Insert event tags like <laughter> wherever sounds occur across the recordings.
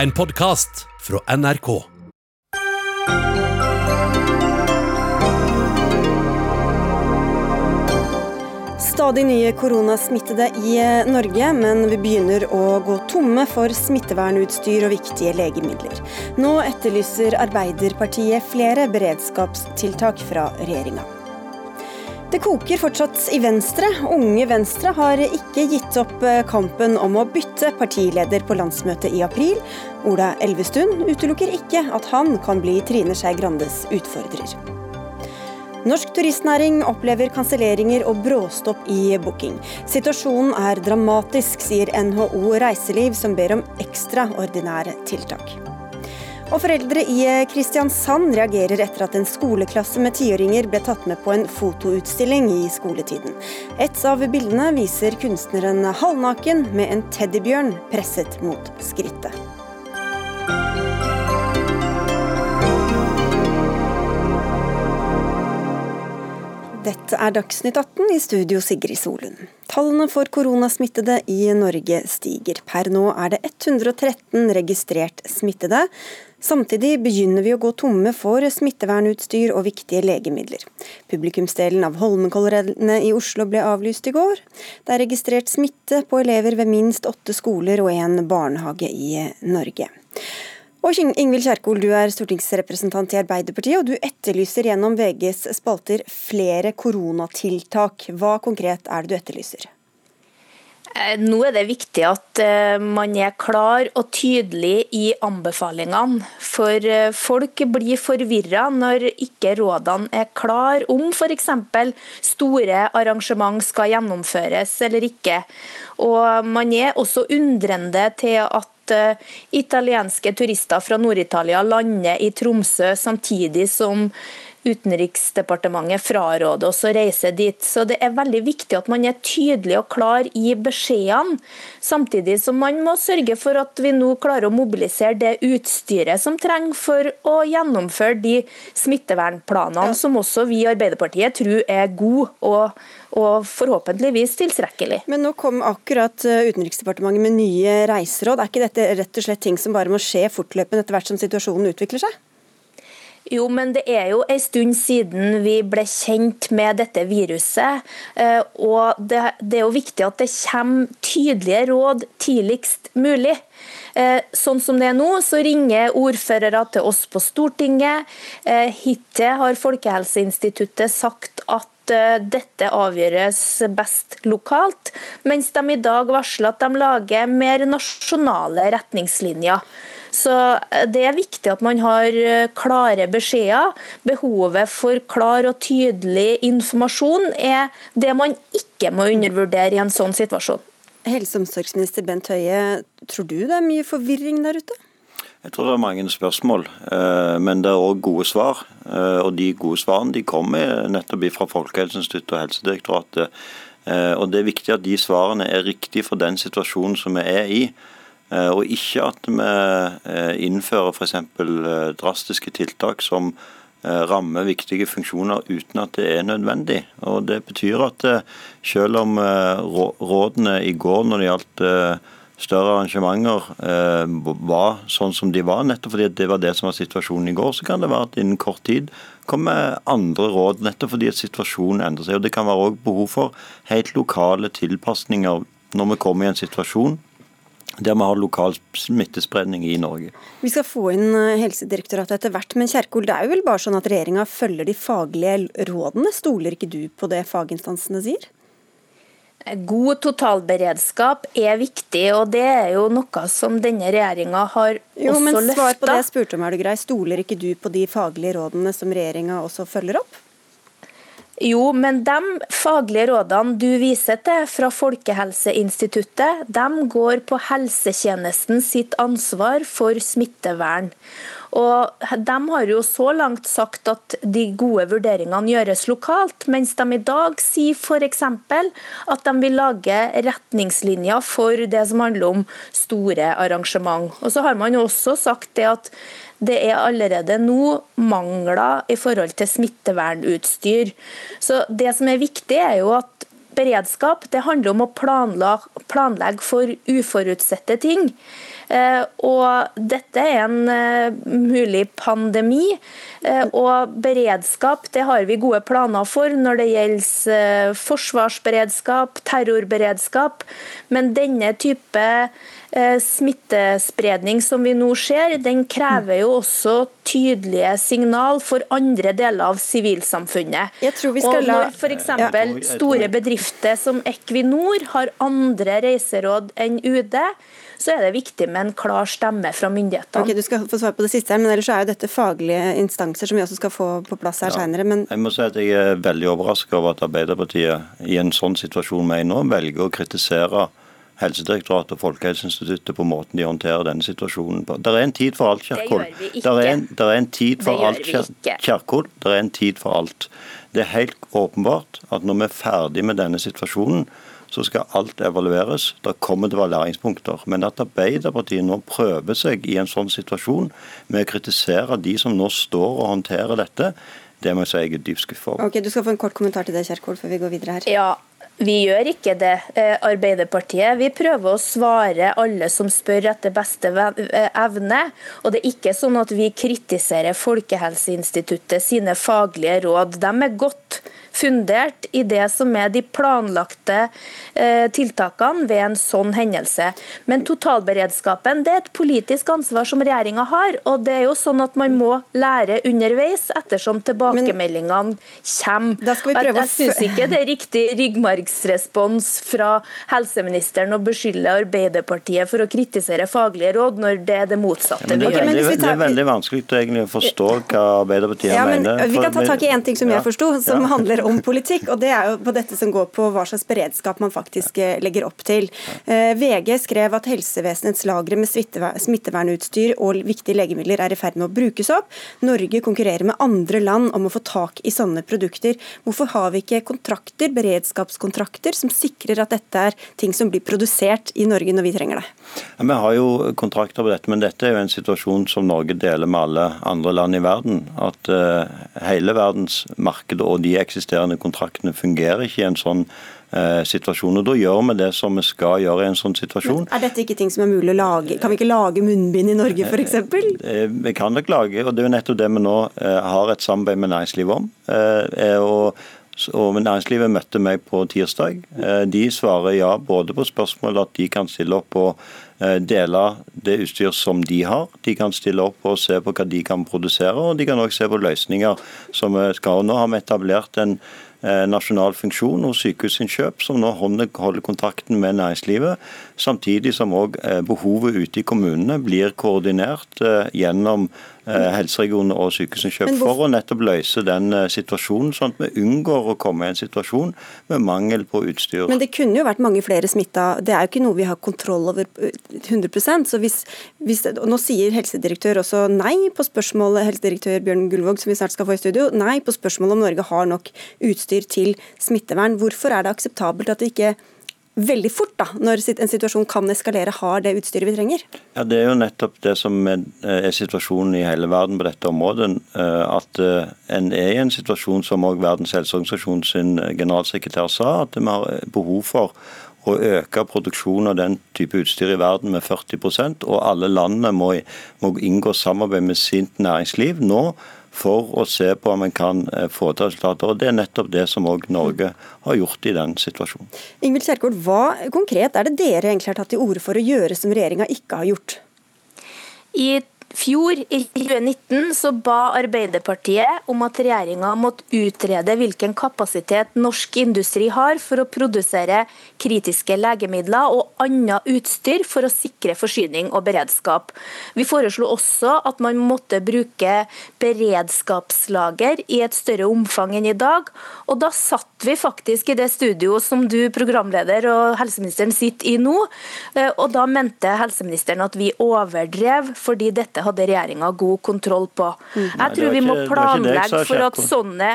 En podkast fra NRK. Stadig nye koronasmittede i Norge, men vi begynner å gå tomme for smittevernutstyr og viktige legemidler. Nå etterlyser Arbeiderpartiet flere beredskapstiltak fra regjeringa. Det koker fortsatt i Venstre. Unge Venstre har ikke gitt opp kampen om å bytte partileder på landsmøtet i april. Ola Elvestuen utelukker ikke at han kan bli Trine Skei Grandes utfordrer. Norsk turistnæring opplever kanselleringer og bråstopp i booking. Situasjonen er dramatisk, sier NHO Reiseliv, som ber om ekstraordinære tiltak. Og foreldre i Kristiansand reagerer etter at en skoleklasse med tiåringer ble tatt med på en fotoutstilling i skoletiden. Et av bildene viser kunstneren halvnaken med en teddybjørn presset mot skrittet. Dette er Dagsnytt 18 i studio Sigrid Solund. Tallene for koronasmittede i Norge stiger. Per nå er det 113 registrert smittede. Samtidig begynner vi å gå tomme for smittevernutstyr og viktige legemidler. Publikumsdelen av Holmenkollrennet i Oslo ble avlyst i går. Det er registrert smitte på elever ved minst åtte skoler og en barnehage i Norge. Og Ingvild Kjerkol, du er stortingsrepresentant i Arbeiderpartiet, og du etterlyser gjennom VGs spalter flere koronatiltak. Hva konkret er det du etterlyser? Nå er det viktig at man er klar og tydelig i anbefalingene. For folk blir forvirra når ikke rådene er klar om f.eks. store arrangement skal gjennomføres eller ikke. Og man er også undrende til at italienske turister fra Nord-Italia lander i Tromsø samtidig som Utenriksdepartementet fraråder oss å reise dit. Så Det er veldig viktig at man er tydelig og klar i beskjedene, samtidig som man må sørge for at vi nå klarer å mobilisere det utstyret som trenger for å gjennomføre de smittevernplanene ja. som også vi i Arbeiderpartiet tror er gode og, og forhåpentligvis tilstrekkelig. Men nå kom akkurat eh, Utenriksdepartementet med nye reiseråd. Er ikke dette rett og slett ting som bare må skje fortløpende etter hvert som situasjonen utvikler seg? Jo, men det er jo en stund siden vi ble kjent med dette viruset. Eh, og det, er jo viktig at det kommer tydelige råd tidligst mulig. Eh, sånn som det er nå, så ringer ordførere til oss på Stortinget. Eh, hittil har Folkehelseinstituttet sagt at dette avgjøres best lokalt, mens de i dag varsler at de lager mer nasjonale retningslinjer. Så eh, Det er viktig at man har eh, klare beskjeder. Behovet for klar og tydelig informasjon er det man ikke må undervurdere i en sånn situasjon. Helse- og omsorgsminister Bent Høie, tror du det er mye forvirring der ute? Jeg tror det er mange spørsmål, eh, men det er òg gode svar. Og de gode svarene de kommer nettopp fra Folkehelseinstituttet og Helsedirektoratet. Og Det er viktig at de svarene er riktige for den situasjonen som vi er i. Eh, og ikke at vi eh, innfører f.eks. Eh, drastiske tiltak som rammer viktige funksjoner uten at det er nødvendig. Og Det betyr at selv om rådene i går når det gjaldt større arrangementer var sånn som de var, nettopp fordi det var det som var situasjonen i går, så kan det være at innen kort tid kommer andre råd, nettopp fordi at situasjonen endrer seg. Og Det kan være også behov for helt lokale tilpasninger når vi kommer i en situasjon der vi har lokal smittespredning i Norge. Vi skal få inn eh, Helsedirektoratet etter hvert, men Kjerkol, det er jo vel bare sånn at regjeringa følger de faglige rådene? Stoler ikke du på det faginstansene sier? God totalberedskap er viktig, og det er jo noe som denne regjeringa har jo, også løfta. Svar på det jeg spurte om, er du grei. Stoler ikke du på de faglige rådene som regjeringa også følger opp? Jo, men de faglige rådene du viser til fra Folkehelseinstituttet, de går på helsetjenesten sitt ansvar for smittevern. Og De har jo så langt sagt at de gode vurderingene gjøres lokalt, mens de i dag sier f.eks. at de vil lage retningslinjer for det som handler om store arrangement. Og så har man jo også sagt det at det er allerede nå mangler i forhold til smittevernutstyr. Så Det som er viktig, er jo at beredskap det handler om å planlegge for uforutsette ting. Eh, og dette er en eh, mulig pandemi. Og beredskap det har vi gode planer for når det gjelder forsvarsberedskap, terrorberedskap. Men denne type smittespredning som vi nå ser, den krever jo også tydelige signal for andre deler av sivilsamfunnet. Og når f.eks. Ja. store bedrifter som Equinor har andre reiseråd enn UD, så er det viktig med en klar stemme fra myndighetene. Ok, Du skal få svar på det siste, her, men ellers er jo dette faglige instanser som vi også skal få på plass her ja. senere. Men... Jeg må si at jeg er veldig overrasket over at Arbeiderpartiet i en sånn situasjon med nå velger å kritisere Helsedirektoratet og Folkehelseinstituttet på måten de håndterer denne situasjonen på. Det er en tid for alt, Kjerkol. Det, det, det er en tid for alt, Kjerkol. Det er en tid for alt. Det er helt åpenbart at når vi er ferdig med denne situasjonen, så skal alt evalueres. Det kommer til å være læringspunkter. Men at Arbeiderpartiet nå prøver seg i en sånn situasjon med å kritisere de som nå står og håndterer dette, det må jeg si jeg er dypt skuffa over. Okay, du skal få en kort kommentar til det, Kjerkol, før vi går videre her. Ja, vi gjør ikke det, eh, Arbeiderpartiet. Vi prøver å svare alle som spør etter beste eh, evne. Og det er ikke sånn at vi kritiserer Folkehelseinstituttet sine faglige råd. De er godt fundert i det som er de planlagte eh, tiltakene ved en sånn hendelse. Men totalberedskapen det er et politisk ansvar som regjeringa har. Og det er jo sånn at man må lære underveis ettersom tilbakemeldingene kommer. Jeg syns ikke det er riktig ryggmargsrespons fra helseministeren å beskylde Arbeiderpartiet for å kritisere faglige råd, når det er det motsatte vi gjør. Det, det, er veldig vanskelig egentlig å forstå hva Arbeiderpartiet ja, men, mener. Vi kan ta tak i en ting som jeg forsto, som ja. Handler om politikk. og Det er jo på dette som går på hva slags beredskap man faktisk eh, legger opp til. Eh, VG skrev at helsevesenets lagre med smittevernutstyr og viktige legemidler er i ferd med å brukes opp. Norge konkurrerer med andre land om å få tak i sånne produkter. Hvorfor har vi ikke kontrakter, beredskapskontrakter som sikrer at dette er ting som blir produsert i Norge når vi trenger det? Ja, vi har jo kontrakter på dette, men dette er jo en situasjon som Norge deler med alle andre land i verden. At uh, hele verdens marked og de eksisterer eksisterende kontraktene fungerer ikke i en sånn eh, situasjon. og Da gjør vi det som vi skal gjøre i en sånn situasjon. Men er dette ikke ting som er mulig å lage? Kan vi ikke lage munnbind i Norge f.eks.? Eh, vi kan nok lage, og det er jo nettopp det vi nå eh, har et samarbeid med næringslivet om. Eh, og og Næringslivet møtte meg på tirsdag. Eh, de svarer ja både på spørsmål at de kan stille opp og eh, dele det utstyr som de har. De kan stille opp og se på hva de kan produsere, og de kan også se på løsninger som vi skal. Nå har vi etablert en Eh, nasjonal funksjon hos Sykehusinnkjøp, som nå holder kontakten med næringslivet. Samtidig som òg eh, behovet ute i kommunene blir koordinert eh, gjennom helseregionene og Sykehusinnkjøp for å nettopp løse den situasjonen, sånn at vi unngår å komme i en situasjon med mangel på utstyr. Men det kunne jo vært mange flere smitta. Det er jo ikke noe vi har kontroll over 100% så hvis, hvis, Nå sier helsedirektør også nei på spørsmålet, helsedirektør Bjørn Gullvåg, som vi snart skal få i studio, nei på spørsmålet om Norge har nok utstyr utstyr til smittevern. Hvorfor er det akseptabelt at det ikke veldig fort, da, når en situasjon kan eskalere, har det utstyret vi trenger? Ja, Det er jo nettopp det som er, situasjonen i hele verden på dette området. Eh, at eh, en er i en situasjon som òg Verdens helseorganisasjon sin generalsekretær sa, at vi har behov for å øke produksjonen av den type utstyr i verden med 40% og alle landene må, må inngå samarbeid med sitt næringsliv. Nå for å se på om en kan eh, få til resultater. og Det er nettopp det som òg Norge har gjort i den situasjonen. Ingvild Kjerkol, Hva konkret er det dere egentlig har tatt til orde for å gjøre som regjeringa ikke har gjort? I fjor, i 2019, så ba Arbeiderpartiet om at regjeringa måtte utrede hvilken kapasitet norsk industri har for å produsere kritiske legemidler og annet utstyr for å sikre forsyning og beredskap. Vi foreslo også at man måtte bruke beredskapslager i et større omfang enn i dag. Og da satt vi faktisk i det studio som du, programleder og helseministeren, sitter i nå. Eh, og da mente helseministeren at vi overdrev fordi dette dette hadde regjeringa god kontroll på. Mm. Jeg tror vi må planlegge for at sånne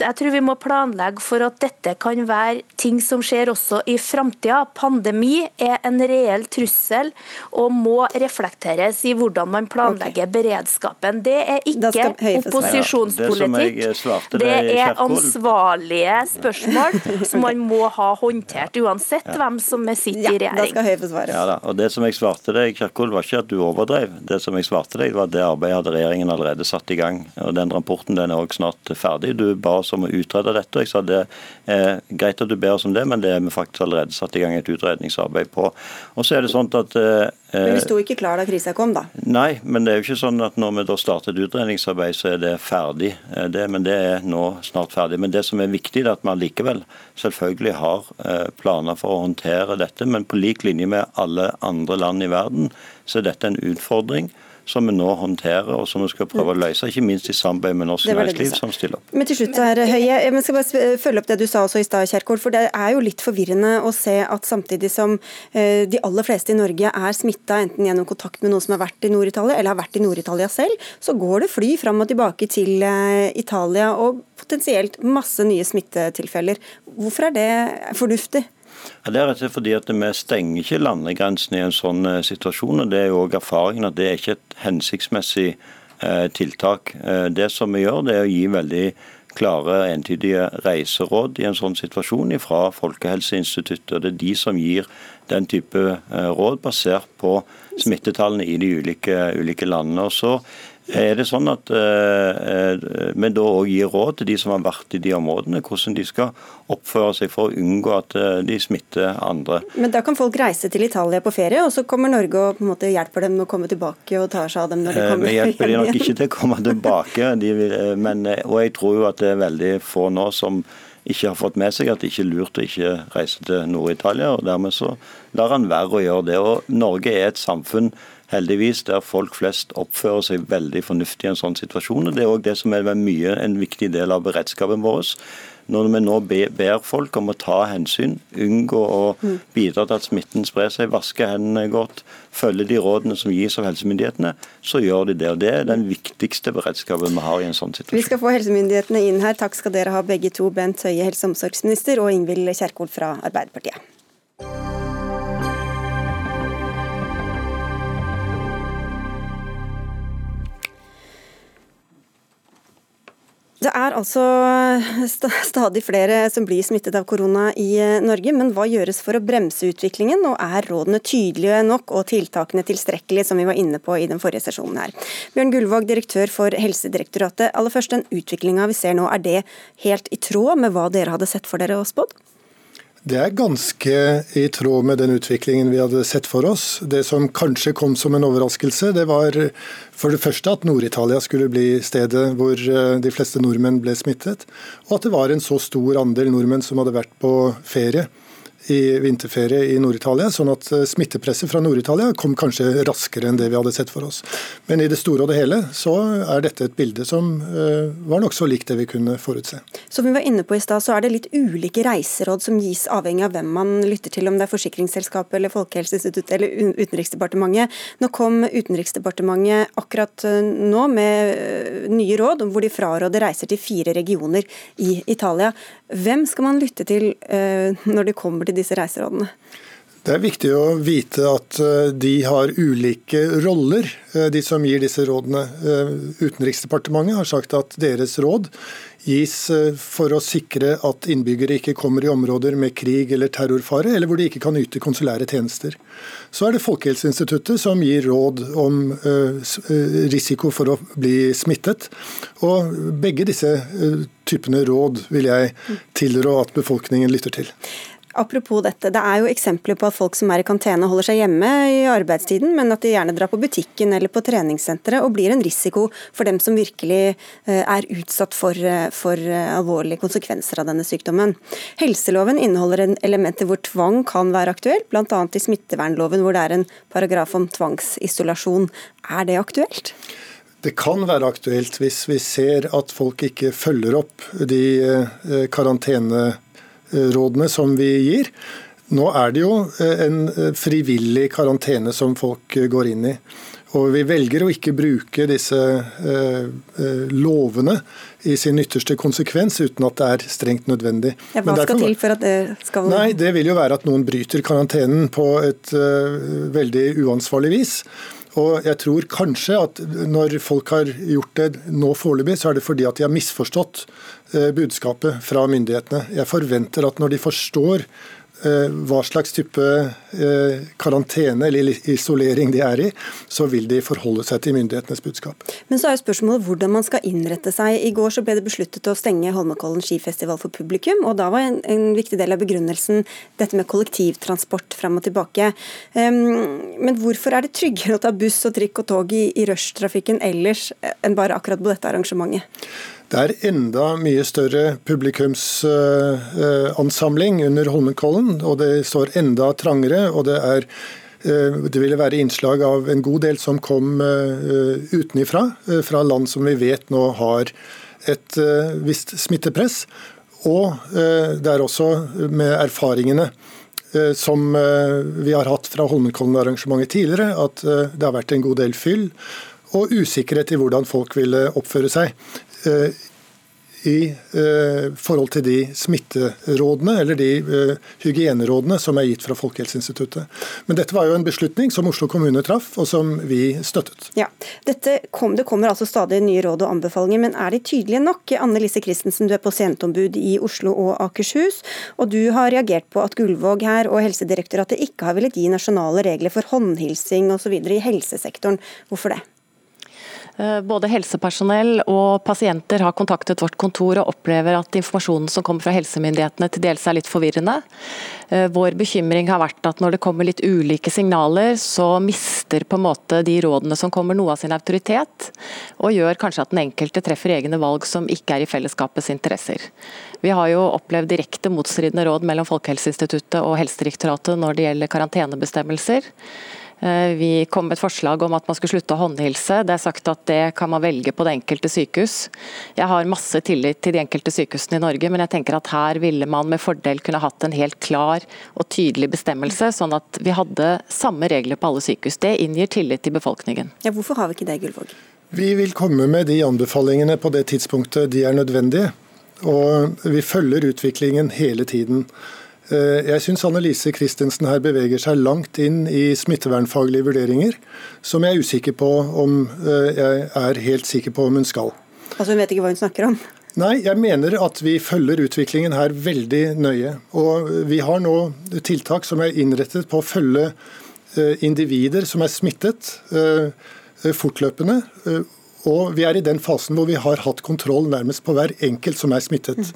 jeg tror vi må planlegge for at dette kan være ting som skjer også i framtida. Pandemi er en reell trussel og må reflekteres i hvordan man planlegger okay. beredskapen. Det er ikke opposisjonspolitikk. Det, det, er ansvarlige spørsmål som man må ha håndtert, uansett ja. hvem som sitter i regjering. Da skal Høie få. Ja, og det som jeg svarte deg, Kjerkol, var ikke at du overdrev. Det som jeg svarte deg, var at det arbeidet hadde regjeringen allerede satt i gang. og Den rapporten den er også snart ferdig. Du ba oss om å utrede dette. og jeg sa det er greit at du ber oss om det, men det er vi faktisk allerede satt i gang et utredningsarbeid på. Og så er det sånn at eh, men Vi sto ikke klar da krisa kom, da? Nei, men det er jo ikke sånn at når vi da starter et utredningsarbeid, så er det ferdig. Eh, det, men det er nå snart ferdig. Men det som er viktig, er at vi allikevel selvfølgelig har eh, planer for å håndtere dette. Men på lik linje med alle andre land i verden, så er dette en utfordring som vi nå håndterer og som vi skal prøve å løse, ikke minst i samarbeid med norsk næringsliv som stiller opp. Men til slutt her, Høie, jeg skal bare følge opp det du sa også i stad, Kjerkol. For det er jo litt forvirrende å se at samtidig som eh, de aller fleste i Norge er smitta enten gjennom kontakt med noen som har vært i Nord-Italia, eller har vært i Nord-Italia selv, så går det fly fram og tilbake til eh, Italia og potensielt masse nye smittetilfeller. Hvorfor er det fornuftig? Det er rett og slett fordi at Vi stenger ikke landegrensene i en sånn eh, situasjon. og Det er jo også erfaringen at det er ikke et hensiktsmessig eh, tiltak. Eh, det som vi gjør, det er å gi veldig klare, entydige reiseråd i en sånn situasjon fra Folkehelseinstituttet. og Det er de som gir den type råd basert på smittetallene i de ulike, ulike landene. Og så er det sånn at eh, vi da òg gir råd til de som har vært i de områdene, hvordan de skal oppføre seg for å unngå at eh, de smitter andre. Men da kan folk reise til Italia på ferie, og så kommer Norge og på en måte hjelper dem å komme tilbake og tar seg av dem når de kommer hjem? Vi hjelper de nok ikke til å komme tilbake, vil, men, og jeg tror jo at det er veldig få nå som ikke har fått med seg at det ikke er lurt å ikke reise til Nord-Italia. og Dermed så lar han være å gjøre det. Og Norge er et samfunn heldigvis, der folk flest oppfører seg veldig fornuftig i en sånn situasjon. og Det er òg det som er mye en viktig del av beredskapen vår. Når vi nå ber folk om å ta hensyn, unngå å bidra til at smitten sprer seg, vaske hendene godt, følge de rådene som gis av helsemyndighetene, så gjør de det. og Det er den viktigste beredskapen vi har i en sånn situasjon. Vi skal få helsemyndighetene inn her. Takk skal dere ha begge to, Bent Høie, helse- og omsorgsminister, og Ingvild Kjerkol fra Arbeiderpartiet. Det er altså stadig flere som blir smittet av korona i eh, Norge, men hva gjøres for å bremse utviklingen, og er rådene tydelige nok og tiltakene tilstrekkelige, som vi var inne på i den forrige sesjonen her. Bjørn Gullvåg, direktør for Helsedirektoratet. Aller først, den utviklinga vi ser nå, er det helt i tråd med hva dere hadde sett for dere og spådd? Det er ganske i tråd med den utviklingen vi hadde sett for oss. Det som kanskje kom som en overraskelse, det var for det første at Nord-Italia skulle bli stedet hvor eh, de fleste nordmenn ble smittet, og at det var en så stor andel nordmenn som hadde vært på ferie i vinterferie i Nord-Italia, sånn at eh, smittepresset fra Nord-Italia kom kanskje raskere enn det vi hadde sett for oss. Men i det store og det hele så er dette et bilde som uh, var nokså likt det vi kunne forutse. Som vi var inne på i stad, så er det litt ulike reiseråd som gis avhengig av hvem man lytter til, om det er Forsikringsselskapet eller Folkehelseinstituttet eller Utenriksdepartementet. Nå kom Utenriksdepartementet akkurat eh, nå med nye råd hvor de fraråder reiser til fire regioner i Italia. Hvem skal man lytte til når det kommer til disse reiserådene? Det er viktig å vite at eh, de har ulike roller, eh, de som gir disse rådene. Eh, Utenriksdepartementet har sagt at deres råd gis for å sikre at innbyggere ikke kommer i områder med krig eller terrorfare, eller hvor de ikke kan yte konsulære tjenester. Så er det Folkehelseinstituttet som gir råd om risiko for å bli smittet. Og begge disse typene råd vil jeg tilrå at befolkningen lytter til. Apropos dette, det er jo eksempler på at folk som er i kantene holder seg hjemme i arbeidstiden, men at de gjerne drar på butikken eller på treningssenteret og blir en risiko for dem som virkelig eh, er utsatt for, eh, for eh, alvorlige konsekvenser av denne sykdommen. Helseloven inneholder en elementer hvor tvang kan være aktuelt, bl.a. i smittevernloven hvor det er en paragraf om tvangsisolasjon. Er det aktuelt? Det kan være aktuelt hvis vi ser at folk ikke følger opp de karantene rådene som vi gir. Nå er det jo eh, en eh, frivillig karantene som folk eh, går inn i. Og vi velger å ikke bruke disse lovene i sin ytterste konsekvens uten at det er strengt nødvendig. Ja, hva skal til for at det skal Nei, Det vil jo være at noen bryter karantenen på et veldig uansvarlig vis. Og jeg tror kanskje at når folk har gjort det nå foreløpig, så er det fordi at de har misforstått budskapet fra myndighetene. Jeg forventer at når de forstår Eh, hva slags type eh, karantene eller isolering de er i, så vil de forholde seg til myndighetenes budskap. Men så er jo spørsmålet hvordan man skal innrette seg. I går så ble det besluttet å stenge Holmenkollen skifestival for publikum, og da var en, en viktig del av begrunnelsen dette med kollektivtransport fram og tilbake. Um, men hvorfor er det tryggere å ta buss og trikk og tog i, i rushtrafikken ellers enn bare akkurat på dette arrangementet? Det er enda mye større publikumsansamling under Holmenkollen, og det står enda trangere. og det er eh, det ville være innslag av en god del som kom eh, utenifra, eh, fra land som vi vet nå har et visst smittepress. Og det er også med erfaringene som vi har hatt fra Holmenkollen-arrangementet tidligere, at det har vært en god del fyll og usikkerhet i hvordan folk ville oppføre seg. Eh, i eh, forhold til de smitterådene eller de eh, hygienerådene som er gitt fra Folkehelseinstituttet. Men dette var jo en beslutning som Oslo kommune traff, og som vi støttet. Ja, kom, Det kommer altså stadig nye råd og anbefalinger, men er de tydelige nok? Anne Lise Christensen, du er pasientombud i Oslo og Akershus, og du har reagert på at Gullvåg her og Helsedirektoratet ikke har villet gi nasjonale regler for håndhilsing osv. i helsesektoren. Hvorfor det? Eh, både helsepersonell og pasienter har kontaktet vårt kontor og opplever at informasjonen som kommer fra helsemyndighetene til dels er litt forvirrende. Eh, vår bekymring har vært at når det kommer litt ulike signaler, så mister på en måte de rådene som kommer noe av sin autoritet, og gjør kanskje at den enkelte treffer egne valg som ikke er i fellesskapets interesser. Vi har jo opplevd direkte motstridende råd mellom Folkehelseinstituttet og Helsedirektoratet når det gjelder karantenebestemmelser. Eh, vi kom med et forslag om at man skulle slutte å håndhilse. Det er sagt at det kan man velge på det enkelte sykehus. Jeg har masse tillit til de enkelte sykehusene i Norge, men jeg tenker at her ville man med fordel kunne hatt en helt klar og tydelig bestemmelse, sånn at vi hadde samme regler på alle sykehus. Det inngir tillit til befolkningen. Ja, hvorfor har vi ikke det, Gullvåg? Vi vil komme med de anbefalingene på det tidspunktet de er nødvendige. Og vi følger utviklingen hele tiden. Eh, jeg syns Annelise Christensen her beveger seg langt inn i smittevernfaglige vurderinger, som jeg er usikker på om eh, jeg er helt sikker på om hun skal. Altså Hun vet ikke hva hun snakker om? Nei, jeg mener at vi følger utviklingen her veldig nøye. Og vi har nå tiltak som er innrettet på å følge eh, individer som er smittet fortløpende. Og vi er i den fasen hvor vi har hatt kontroll nærmest på hver enkelt som er smittet.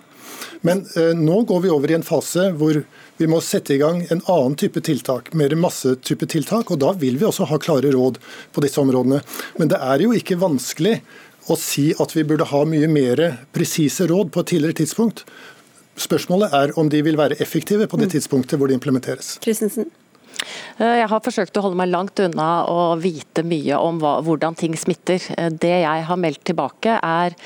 Men eh, nå går vi over i en fase hvor vi må sette i gang en annen type tiltak, mer massetype tiltak. og Da vil vi også ha klare råd på disse områdene. Men det er jo ikke vanskelig å si at vi burde ha mye mer presise råd på et tidligere tidspunkt. Spørsmålet er om de vil være effektive på det mm. tidspunktet hvor de implementeres. Christensen. Eh, jeg har forsøkt å holde meg langt unna å vite mye om hva, hvordan ting smitter. Eh, det jeg har meldt tilbake er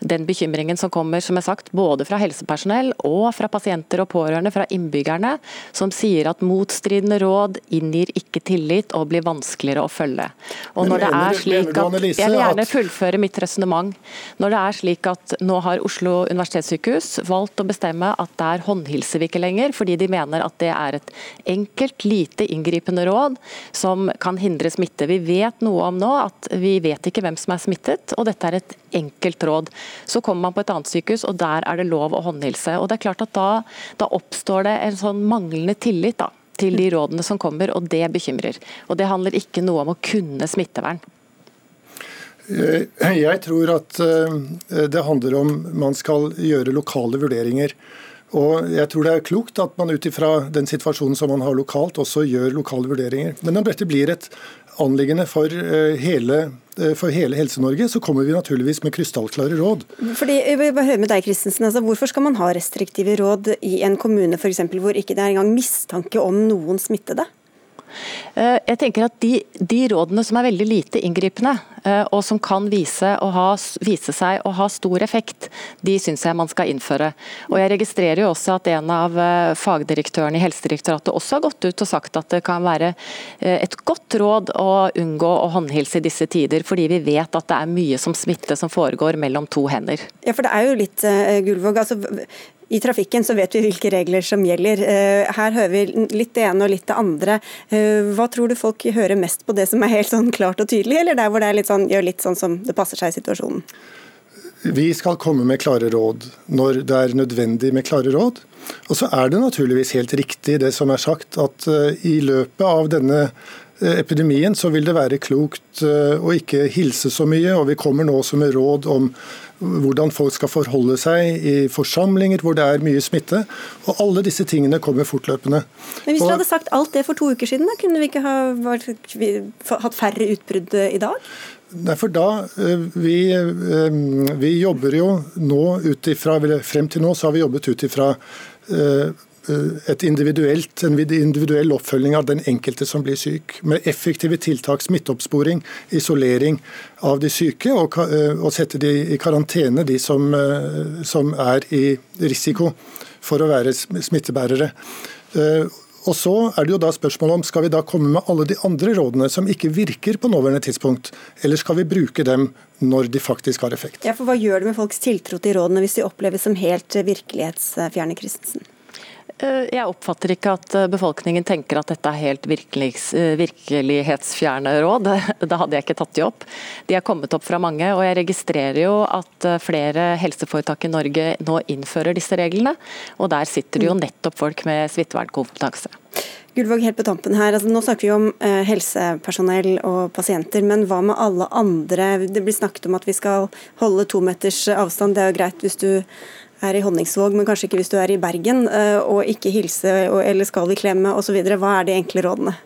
den bekymringen som kommer som er sagt, både fra helsepersonell og fra pasienter og pårørende, fra innbyggerne, som sier at motstridende råd inngir ikke tillit og blir vanskeligere å følge. Og når det er slik at, Jeg vil gjerne fullføre mitt resonnement. Når det er slik at nå har Oslo universitetssykehus valgt å bestemme at der håndhilser vi ikke lenger, fordi de mener at det er et enkelt, lite inngripende råd som kan hindre smitte. Vi vet noe om nå at vi vet ikke hvem som er smittet, og dette er et enkelt råd. Så kommer man på et annet sykehus, og der er det lov å håndhilse. Og det er klart at Da, da oppstår det en sånn manglende tillit da, til de rådene som kommer, og det bekymrer. Og Det handler ikke noe om å kunne smittevern. Jeg tror at eh, det handler om man skal gjøre lokale vurderinger. Og jeg tror det er klokt at man ut ifra den situasjonen som man har lokalt, også gjør lokale vurderinger. Men når dette blir et anliggende for eh, hele, eh, for hele Helse-Norge, så kommer vi naturligvis med krystallklare råd. Fordi, jeg vil bare høre med deg. Altså, hvorfor skal man ha restriktive råd i en kommune for eksempel, hvor ikke det er engang mistanke om noen smittede? Eh, jeg tenker at de, de rådene som er veldig lite inngripende, eh, og som kan vise, ha, vise, seg å ha stor effekt, de syns jeg man skal innføre. Og Jeg registrerer jo også at en av eh, fagdirektørene i Helsedirektoratet også har gått ut og sagt at det kan være et godt råd å unngå å håndhilse i disse tider, fordi vi vet at det er mye som smitte som foregår mellom to hender. Ja, for det er jo litt, Gullvåg, altså i trafikken så vet vi hvilke regler som gjelder. Eh, her hører vi litt det ene og litt det andre. Eh, hva tror du folk hører mest på det som er helt sånn klart og tydelig, eller der hvor det litt sånn, gjør litt sånn som det passer seg i situasjonen? Vi skal komme med klare råd når det er nødvendig med klare råd. Og så er det naturligvis helt riktig det som er sagt, at eh, i løpet av denne epidemien så vil det være klokt å ikke hilse så mye. Og vi kommer nå også med råd om hvordan folk skal forholde seg i forsamlinger hvor det er mye smitte. Og alle disse tingene kommer fortløpende. Men Hvis du hadde sagt alt det for to uker siden, da kunne vi ikke ha vært, hatt færre utbrudd eh, i dag? Nei, for da, eh, vi, eh, vi jobber jo nå ut ifra, Frem til nå så har vi jobbet ut ifra en individuell oppfølging av den enkelte som blir syk. Med effektive tiltak, smitteoppsporing, isolering av de syke, og, eh, og sette de i karantene, de som, eh, som, er i risiko for å være smittebærere. Og så er det jo da spørsmålet om Skal vi da komme med alle de andre rådene som ikke virker på nåværende tidspunkt, eller skal vi bruke dem når de faktisk har effekt? Ja, for Hva gjør det med folks tiltro til rådene hvis de oppleves som helt virkelighetsfjerne, Christensen? Eh, jeg oppfatter ikke at eh, befolkningen tenker at dette er helt eh, virkelighetsfjerne råd. <laughs> Da hadde jeg ikke tatt de opp. De er kommet opp fra mange, og jeg registrerer jo at flere helseforetak i Norge nå innfører disse reglene. Og der sitter det jo mm. nettopp folk med smittevernkompetanse. Gullvåg, helt på tampen her. Altså, nå snakker vi om eh, helsepersonell og pasienter, men hva med alle andre? Det blir snakket om at vi skal holde to meters avstand. Det er jo greit hvis du er i Honningsvåg, men kanskje ikke hvis du er i Bergen, eh, og ikke hilse eller skal i klemme osv. Hva er de enkle rådene?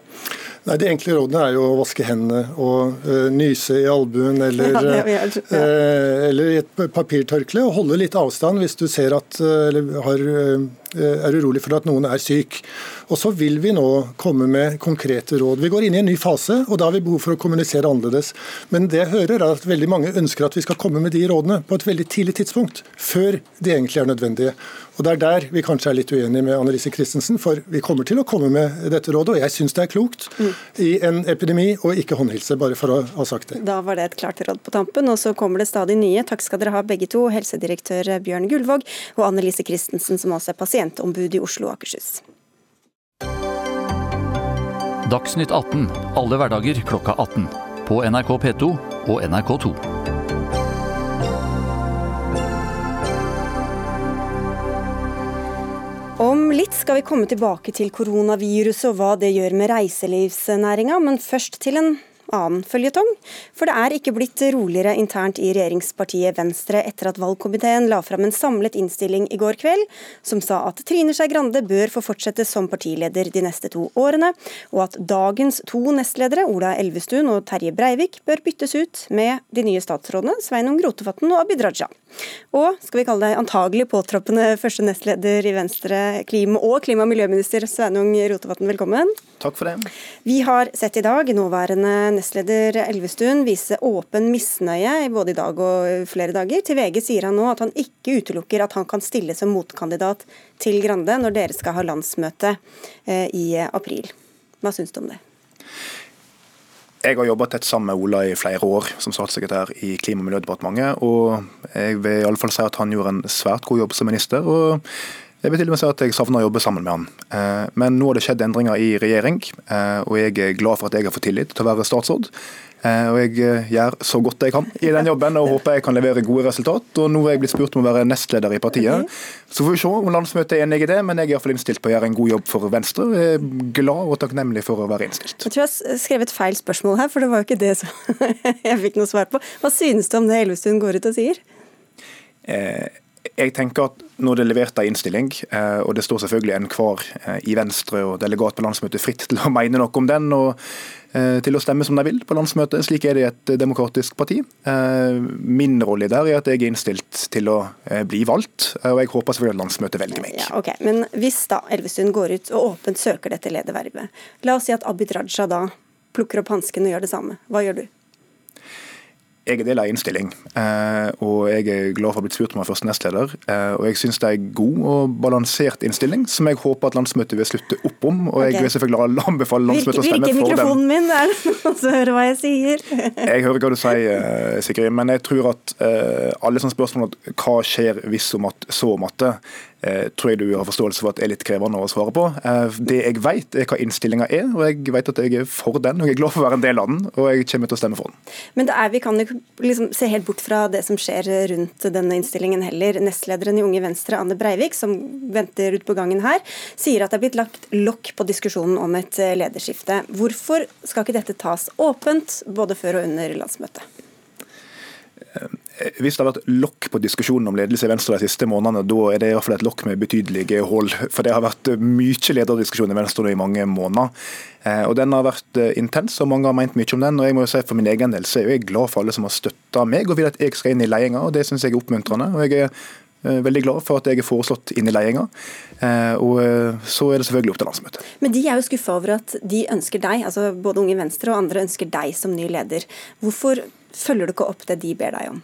Nei, De enkle rådene er jo å vaske hendene og uh, nyse i albuen eller, ja, gjør, ja. uh, eller i et papirtørkle. Og holde litt avstand hvis du ser at, uh, eller har, er urolig for at noen er syk. Og Så vil vi nå komme med konkrete råd. Vi går inn i en ny fase, og da har vi behov for å kommunisere annerledes. Men det jeg hører er at veldig mange ønsker at vi skal komme med de rådene på et veldig tidlig tidspunkt, før de egentlig er nødvendige. Og Det er der vi kanskje er litt uenige med Annelise Christensen, for vi kommer til å komme med dette rådet, og jeg syns det er klokt mm. i en epidemi å ikke håndhilse, bare for å ha sagt det. Da var det et klart råd på tampen, og så kommer det stadig nye. Takk skal dere ha begge to, helsedirektør Bjørn Gullvåg og Annelise Christensen, som også er pasientombud i Oslo og Akershus. Dagsnytt 18 alle hverdager klokka 18. På NRK P2 og NRK2. Om litt skal vi komme tilbake til koronaviruset og hva det gjør med reiselivsnæringa, men først til en annen føljetong. For det er ikke blitt roligere internt i regjeringspartiet Venstre etter at valgkomiteen la fram en samlet innstilling i går kveld, som sa at Trine Skei Grande bør få fortsette som partileder de neste to årene, og at dagens to nestledere, Ola Elvestuen og Terje Breivik, bør byttes ut med de nye statsrådene Sveinung Rotevatn og Abid Raja. Og skal vi kalle deg antagelig påtroppende første nestleder i Venstre, klima- og klima- og miljøminister Sveinung Rotevatn, velkommen. Takk for det. Vi har sett i dag nåværende nestleder Elvestuen vise åpen misnøye både i dag og flere dager. Til VG sier han nå at han ikke utelukker at han kan stille som motkandidat til Grande når dere skal ha landsmøte eh, i april. Hva syns du om det? Jeg har jobba tett sammen med Ola i flere år som statssekretær i Klima- og miljødepartementet. Og jeg vil i alle fall si at han gjorde en svært god jobb som minister. og jeg vil til og med si at jeg savner å jobbe sammen med han. Eh, men nå har det skjedd endringer i regjering, eh, og jeg er glad for at jeg har fått tillit til å være statsråd. Eh, og jeg gjør så godt jeg kan i den jobben og håper jeg kan levere gode resultat. Og nå er jeg blitt spurt om å være nestleder i partiet. Så får vi se om landsmøtet er enig i det, men jeg er iallfall innstilt på å gjøre en god jobb for Venstre. Jeg er glad og takknemlig for å være innstilt. Jeg tror jeg har skrevet feil spørsmål her, for det var jo ikke det som <laughs> jeg fikk noe svar på. Hva synes du om det Elvestuen går ut og sier? Eh, jeg tenker at når det er levert en innstilling, eh, og det står selvfølgelig enhver eh, i Venstre og delegat på landsmøtet fritt til å mene noe om den, og eh, til å stemme som de vil på landsmøtet. Slik er det i et demokratisk parti. Min rolle der er at jeg er innstilt til å bli valgt, og jeg håper selvfølgelig at landsmøtet velger meg. Ja, ok. Men hvis da Elvestuen går ut og åpent søker dette ledervervet, la oss si at Abid Raja da plukker opp hansken og gjør det samme. Hva gjør du? Jeg er del av innstilling, eh, og jeg er glad for å ha blitt spurt om å være første nestleder. Eh, og jeg syns det er en god og balansert innstilling, som jeg håper at landsmøtet vil slutte opp om. Og jeg vil selvfølgelig anbefale landsmøtet å stemme for den. Virker mikrofonen min? der, <laughs> så hører hva jeg sier? jeg hører hva du sier, eh, Sigrid. Men jeg tror at alle sånne spørsmål om hva skjer hvis og at så Eh, tror jeg du har forståelse for at det er litt krevende å svare på. Eh, det jeg vet er hva innstillinga er, og jeg vet at jeg er for den. og Jeg er glad for å være en del av den, og jeg kommer til å stemme for den. Men er, vi kan jo liksom se helt bort fra det som skjer rundt denne innstillingen heller. Nestlederen i Unge Venstre, Anne Breivik, som venter ut på gangen her, sier at det er blitt lagt lokk på diskusjonen om et eh, lederskifte. Hvorfor skal ikke dette tas åpent, både før og under landsmøtet? Hvis det har vært lokk på diskusjonen om ledelse i Venstre de siste månedene, da er det i hvert fall et lokk med betydelige hull. For det har vært mye lederdiskusjon i Venstre i mange måneder. Eh, og Den har vært eh, intens, og mange har ment mye om den. og jeg må jo si For min egen del så er jeg glad for alle som har støtta meg og vil at jeg skal inn i ledelsen. Det syns jeg er oppmuntrende. og jeg er eh, veldig glad for at jeg er foreslått inn i ledelsen. Og så er det selvfølgelig opp til landsmøtet. Men de er jo skuffa over at de ønsker deg, altså både Unge Venstre og andre ønsker deg som ny leder. Hvorfor følger du ikke opp det de ber deg om?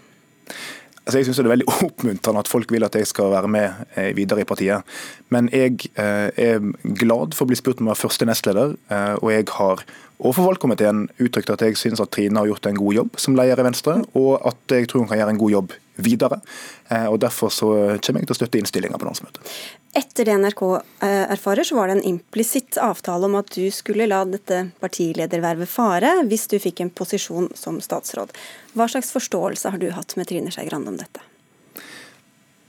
Altså jeg synes Det er veldig <laughs> oppmuntrende at folk vil at jeg skal være med eh, videre i partiet. Men jeg eh, er glad for å bli spurt om å være første nestleder, eh, og jeg har overfor valgkomiteen uttrykt at jeg synes at Trine har gjort en god jobb som leder i Venstre, og at jeg tror hun kan gjøre en god jobb videre. og Derfor så kommer jeg til å støtte innstillinga på landsmøtet. Etter det NRK erfarer, så var det en implisitt avtale om at du skulle la dette partiledervervet fare hvis du fikk en posisjon som statsråd. Hva slags forståelse har du hatt med Trine Skei Grande om dette?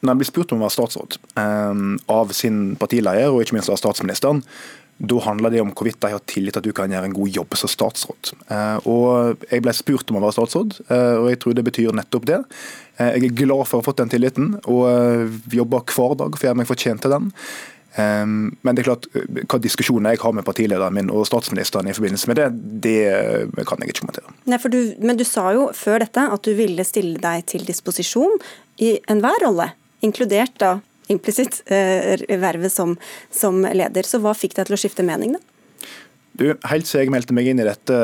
Når jeg blir spurt om å være statsråd eh, av sin partileder og ikke minst av statsministeren, da handler det om hvorvidt de har tillit til at du kan gjøre en god jobb som statsråd. Eh, og Jeg ble spurt om å være statsråd, eh, og jeg tror det betyr nettopp det. Eh, jeg er glad for å ha fått den tilliten, og jobber hver dag for å gjøre meg fortjent til den. Men det er klart, hva diskusjoner jeg har med partilederen min og statsministeren i forbindelse med det, det kan jeg ikke kommentere. Nei, du, men du sa jo før dette at du ville stille deg til disposisjon i enhver rolle, inkludert da implisitt eh, vervet som, som, leder. Så hva fikk deg til å skifte mening, da? Du, Helt siden jeg meldte meg inn i dette,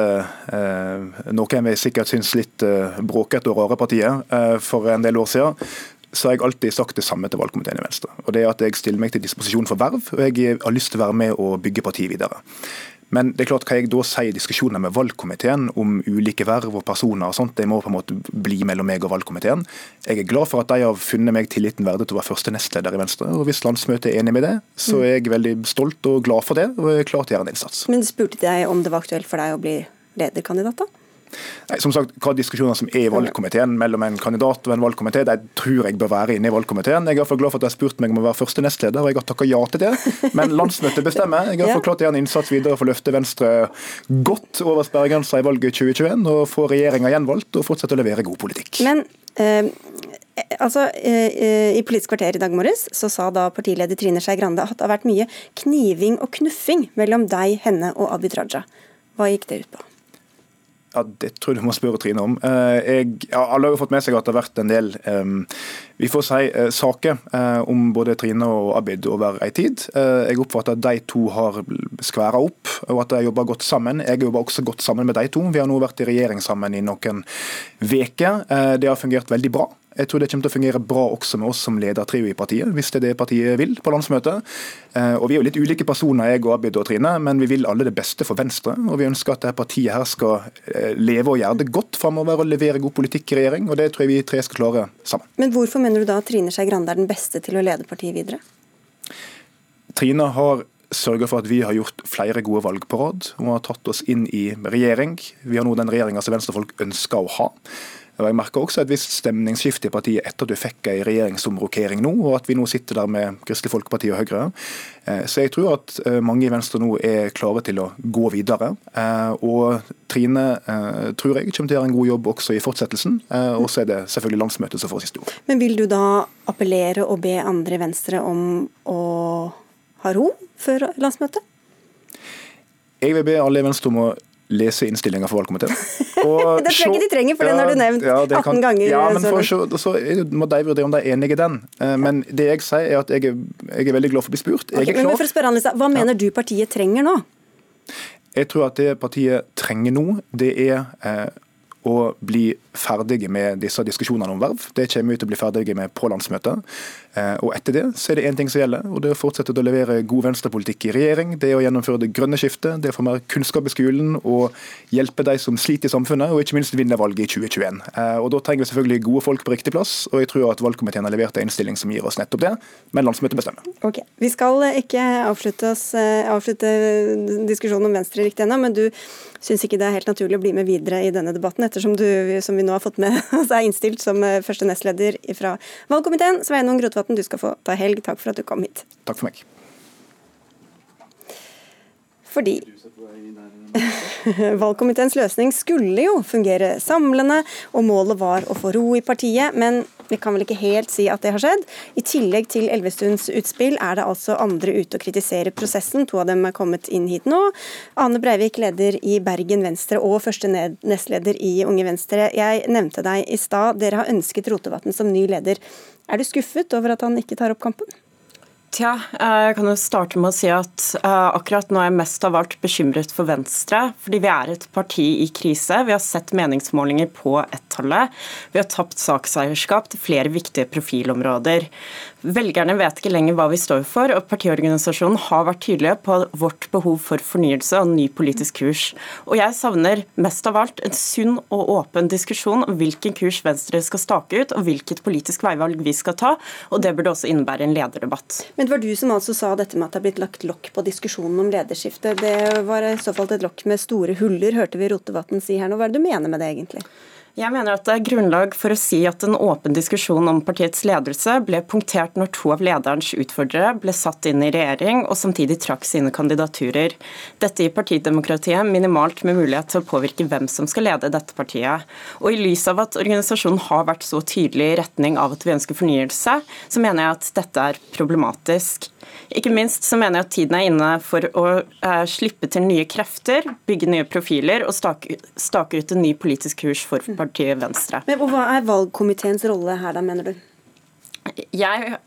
eh, noe jeg sikkert syns litt eh, bråkete og rare partiet, for en del år siden, så har jeg alltid sagt det samme til valgkomiteen i Venstre. Og det er at Jeg stiller meg til disposisjon for verv, og jeg har lyst til å være med og bygge partiet videre. Men det er klart, hva jeg da sier i diskusjoner med valgkomiteen om ulike verv og personer, og sånt, det må på en måte bli mellom meg og valgkomiteen. Jeg er glad for at de har funnet meg tilliten verdig til å være første nestleder i Venstre. og Hvis landsmøtet er enig med det, så er jeg veldig stolt og glad for det, og er klar til å gjøre en innsats. Men spurte jeg om det var aktuelt for deg å bli lederkandidat, da? Nei, som sagt, Hva diskusjoner som er i valgkomiteen mellom en kandidat og en valgkomité, de tror jeg bør være inne i valgkomiteen. Jeg er for glad for at de har spurt meg om å være første nestleder, og jeg har takka ja til det. Men landsmøtet bestemmer. Jeg har forklart igjen en innsats videre for å løfte Venstre godt over sperregrensa i valget 2021, og få regjeringa gjenvalgt og fortsette å levere god politikk. Men eh, altså, eh, I Politisk kvarter i dag morges så sa da partileder Trine Skei Grande at det har vært mye kniving og knuffing mellom deg, henne og Abid Raja. Hva gikk det ut på? Ja, Det tror jeg du må spørre Trine om. Eh, jeg, ja, alle har jo fått med seg at det har vært en del um, vi får si uh, saker om både Trine og Abid over en tid. Jeg oppfatter at de to har skværa opp, og at de jobber godt sammen. Jeg jobber også godt sammen med de to. Vi har nå vært i regjering sammen i noen uker. det har fungert veldig bra. Jeg tror det kommer til å fungere bra også med oss som leder trio i partiet, hvis det er det partiet vil på landsmøtet. Eh, og Vi er jo litt ulike personer, jeg og Abid og Trine, men vi vil alle det beste for Venstre. Og vi ønsker at dette partiet her skal eh, leve og gjøre det godt framover og levere god politikk i regjering. og Det tror jeg vi tre skal klare sammen. Men hvorfor mener du da at Trine Skei Grande er den beste til å lede partiet videre? Trine har sørga for at vi har gjort flere gode valg på rad. Hun har tatt oss inn i regjering. Vi har nå den regjeringa som venstrefolk ønsker å ha. Jeg merker også et visst stemningsskifte i partiet etter at du fikk en regjeringsomrokering nå, og at vi nå sitter der med Kristelig Folkeparti og Høyre. Eh, så jeg tror at eh, mange i Venstre nå er klare til å gå videre. Eh, og Trine tror jeg kommer til å gjøre en god jobb også i fortsettelsen. Og så er det selvfølgelig landsmøtet som får siste ord. Men vil du da appellere og be andre i Venstre om å ha ro før landsmøtet? Jeg vil be alle i Venstre om å lese innstillinga for valgkomiteen. <laughs> det tror jeg ikke de trenger, for den har du nevnt ja, 18 kan, ganger. Ja, men for, så, så må de vurdere om de er enig i den. Eh, men det jeg sier er at jeg er, jeg er veldig glad for å bli spurt. Okay, men for å spørre Annelisa, Hva mener ja. du partiet trenger nå? Jeg tror at det partiet trenger nå, det er eh, å bli ferdige med disse diskusjonene om verv. Det kommer vi til å bli ferdige med på landsmøtet. Eh, og etter det så er det én ting som gjelder, og det er å fortsette å levere god venstrepolitikk i regjering. Det er å gjennomføre det grønne skiftet, det er å få mer kunnskap i skolen og hjelpe de som sliter i samfunnet, og ikke minst vinne valget i 2021. Eh, og Da trenger vi selvfølgelig gode folk på riktig plass, og jeg tror at valgkomiteen har levert en innstilling som gir oss nettopp det, men landsmøtet bestemmer. Okay. Vi skal ikke avslutte, oss, eh, avslutte diskusjonen om Venstre riktig ennå, men du syns ikke det er helt naturlig å bli med videre i denne debatten, ettersom du, som vi nå har fått med <laughs> er innstilt som første nestleder fra valgkomiteen. Sveinung Rotevatn, du skal få ta helg. Takk for at du kom hit. Takk for meg. Fordi <laughs> Valgkomiteens løsning skulle jo fungere samlende, og målet var å få ro i partiet, men vi kan vel ikke helt si at det har skjedd. I tillegg til Elvestuens utspill er det altså andre ute og kritiserer prosessen. To av dem er kommet inn hit nå. Ane Breivik, leder i Bergen Venstre og første nestleder i Unge Venstre. Jeg nevnte deg i stad, dere har ønsket Rotevatn som ny leder. Er du skuffet over at han ikke tar opp kampen? Tja, jeg kan jo starte med å si at uh, akkurat nå er jeg mest av alt bekymret for Venstre. Fordi vi er et parti i krise. Vi har sett meningsmålinger på ett-tallet. Vi har tapt sakseierskap til flere viktige profilområder. Velgerne vet ikke lenger hva vi står for, og partiorganisasjonen har vært tydelige på vårt behov for fornyelse og ny politisk kurs. Og jeg savner mest av alt en sunn og åpen diskusjon om hvilken kurs Venstre skal stake ut, og hvilket politisk veivalg vi skal ta, og det burde også innebære en lederdebatt. Men det var du som altså sa dette med at det er blitt lagt lokk på diskusjonen om lederskifte. Det var i så fall et lokk med store huller, hørte vi Rotevatn si her nå. Hva er det du mener med det egentlig? Jeg mener at det er grunnlag for å si at en åpen diskusjon om partiets ledelse ble punktert når to av lederens utfordrere ble satt inn i regjering og samtidig trakk sine kandidaturer. Dette gir partidemokratiet minimalt med mulighet til å påvirke hvem som skal lede dette partiet. Og I lys av at organisasjonen har vært så tydelig i retning av at vi ønsker fornyelse, så mener jeg at dette er problematisk. Ikke minst så mener jeg at tiden er inne for å eh, slippe til nye krefter, bygge nye profiler og stake, stake ut en ny politisk kurs for partiet Venstre. Men Hva er valgkomiteens rolle her, da, mener du? Jeg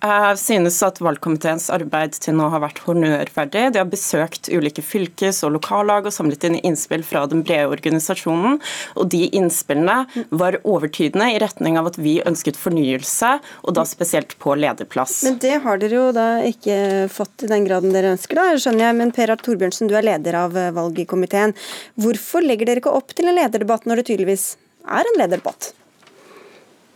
synes at valgkomiteens arbeid til nå har vært honnørverdig. De har besøkt ulike fylkes- og lokallag og samlet inn innspill fra den brede organisasjonen. Og de innspillene var overtydende i retning av at vi ønsket fornyelse, og da spesielt på lederplass. Men det har dere jo da ikke fått i den graden dere ønsker, da, skjønner jeg. Men Per Art Torbjørnsen, du er leder av eh, valgkomiteen. Hvorfor legger dere ikke opp til en lederdebatt når det tydeligvis er en lederdebatt?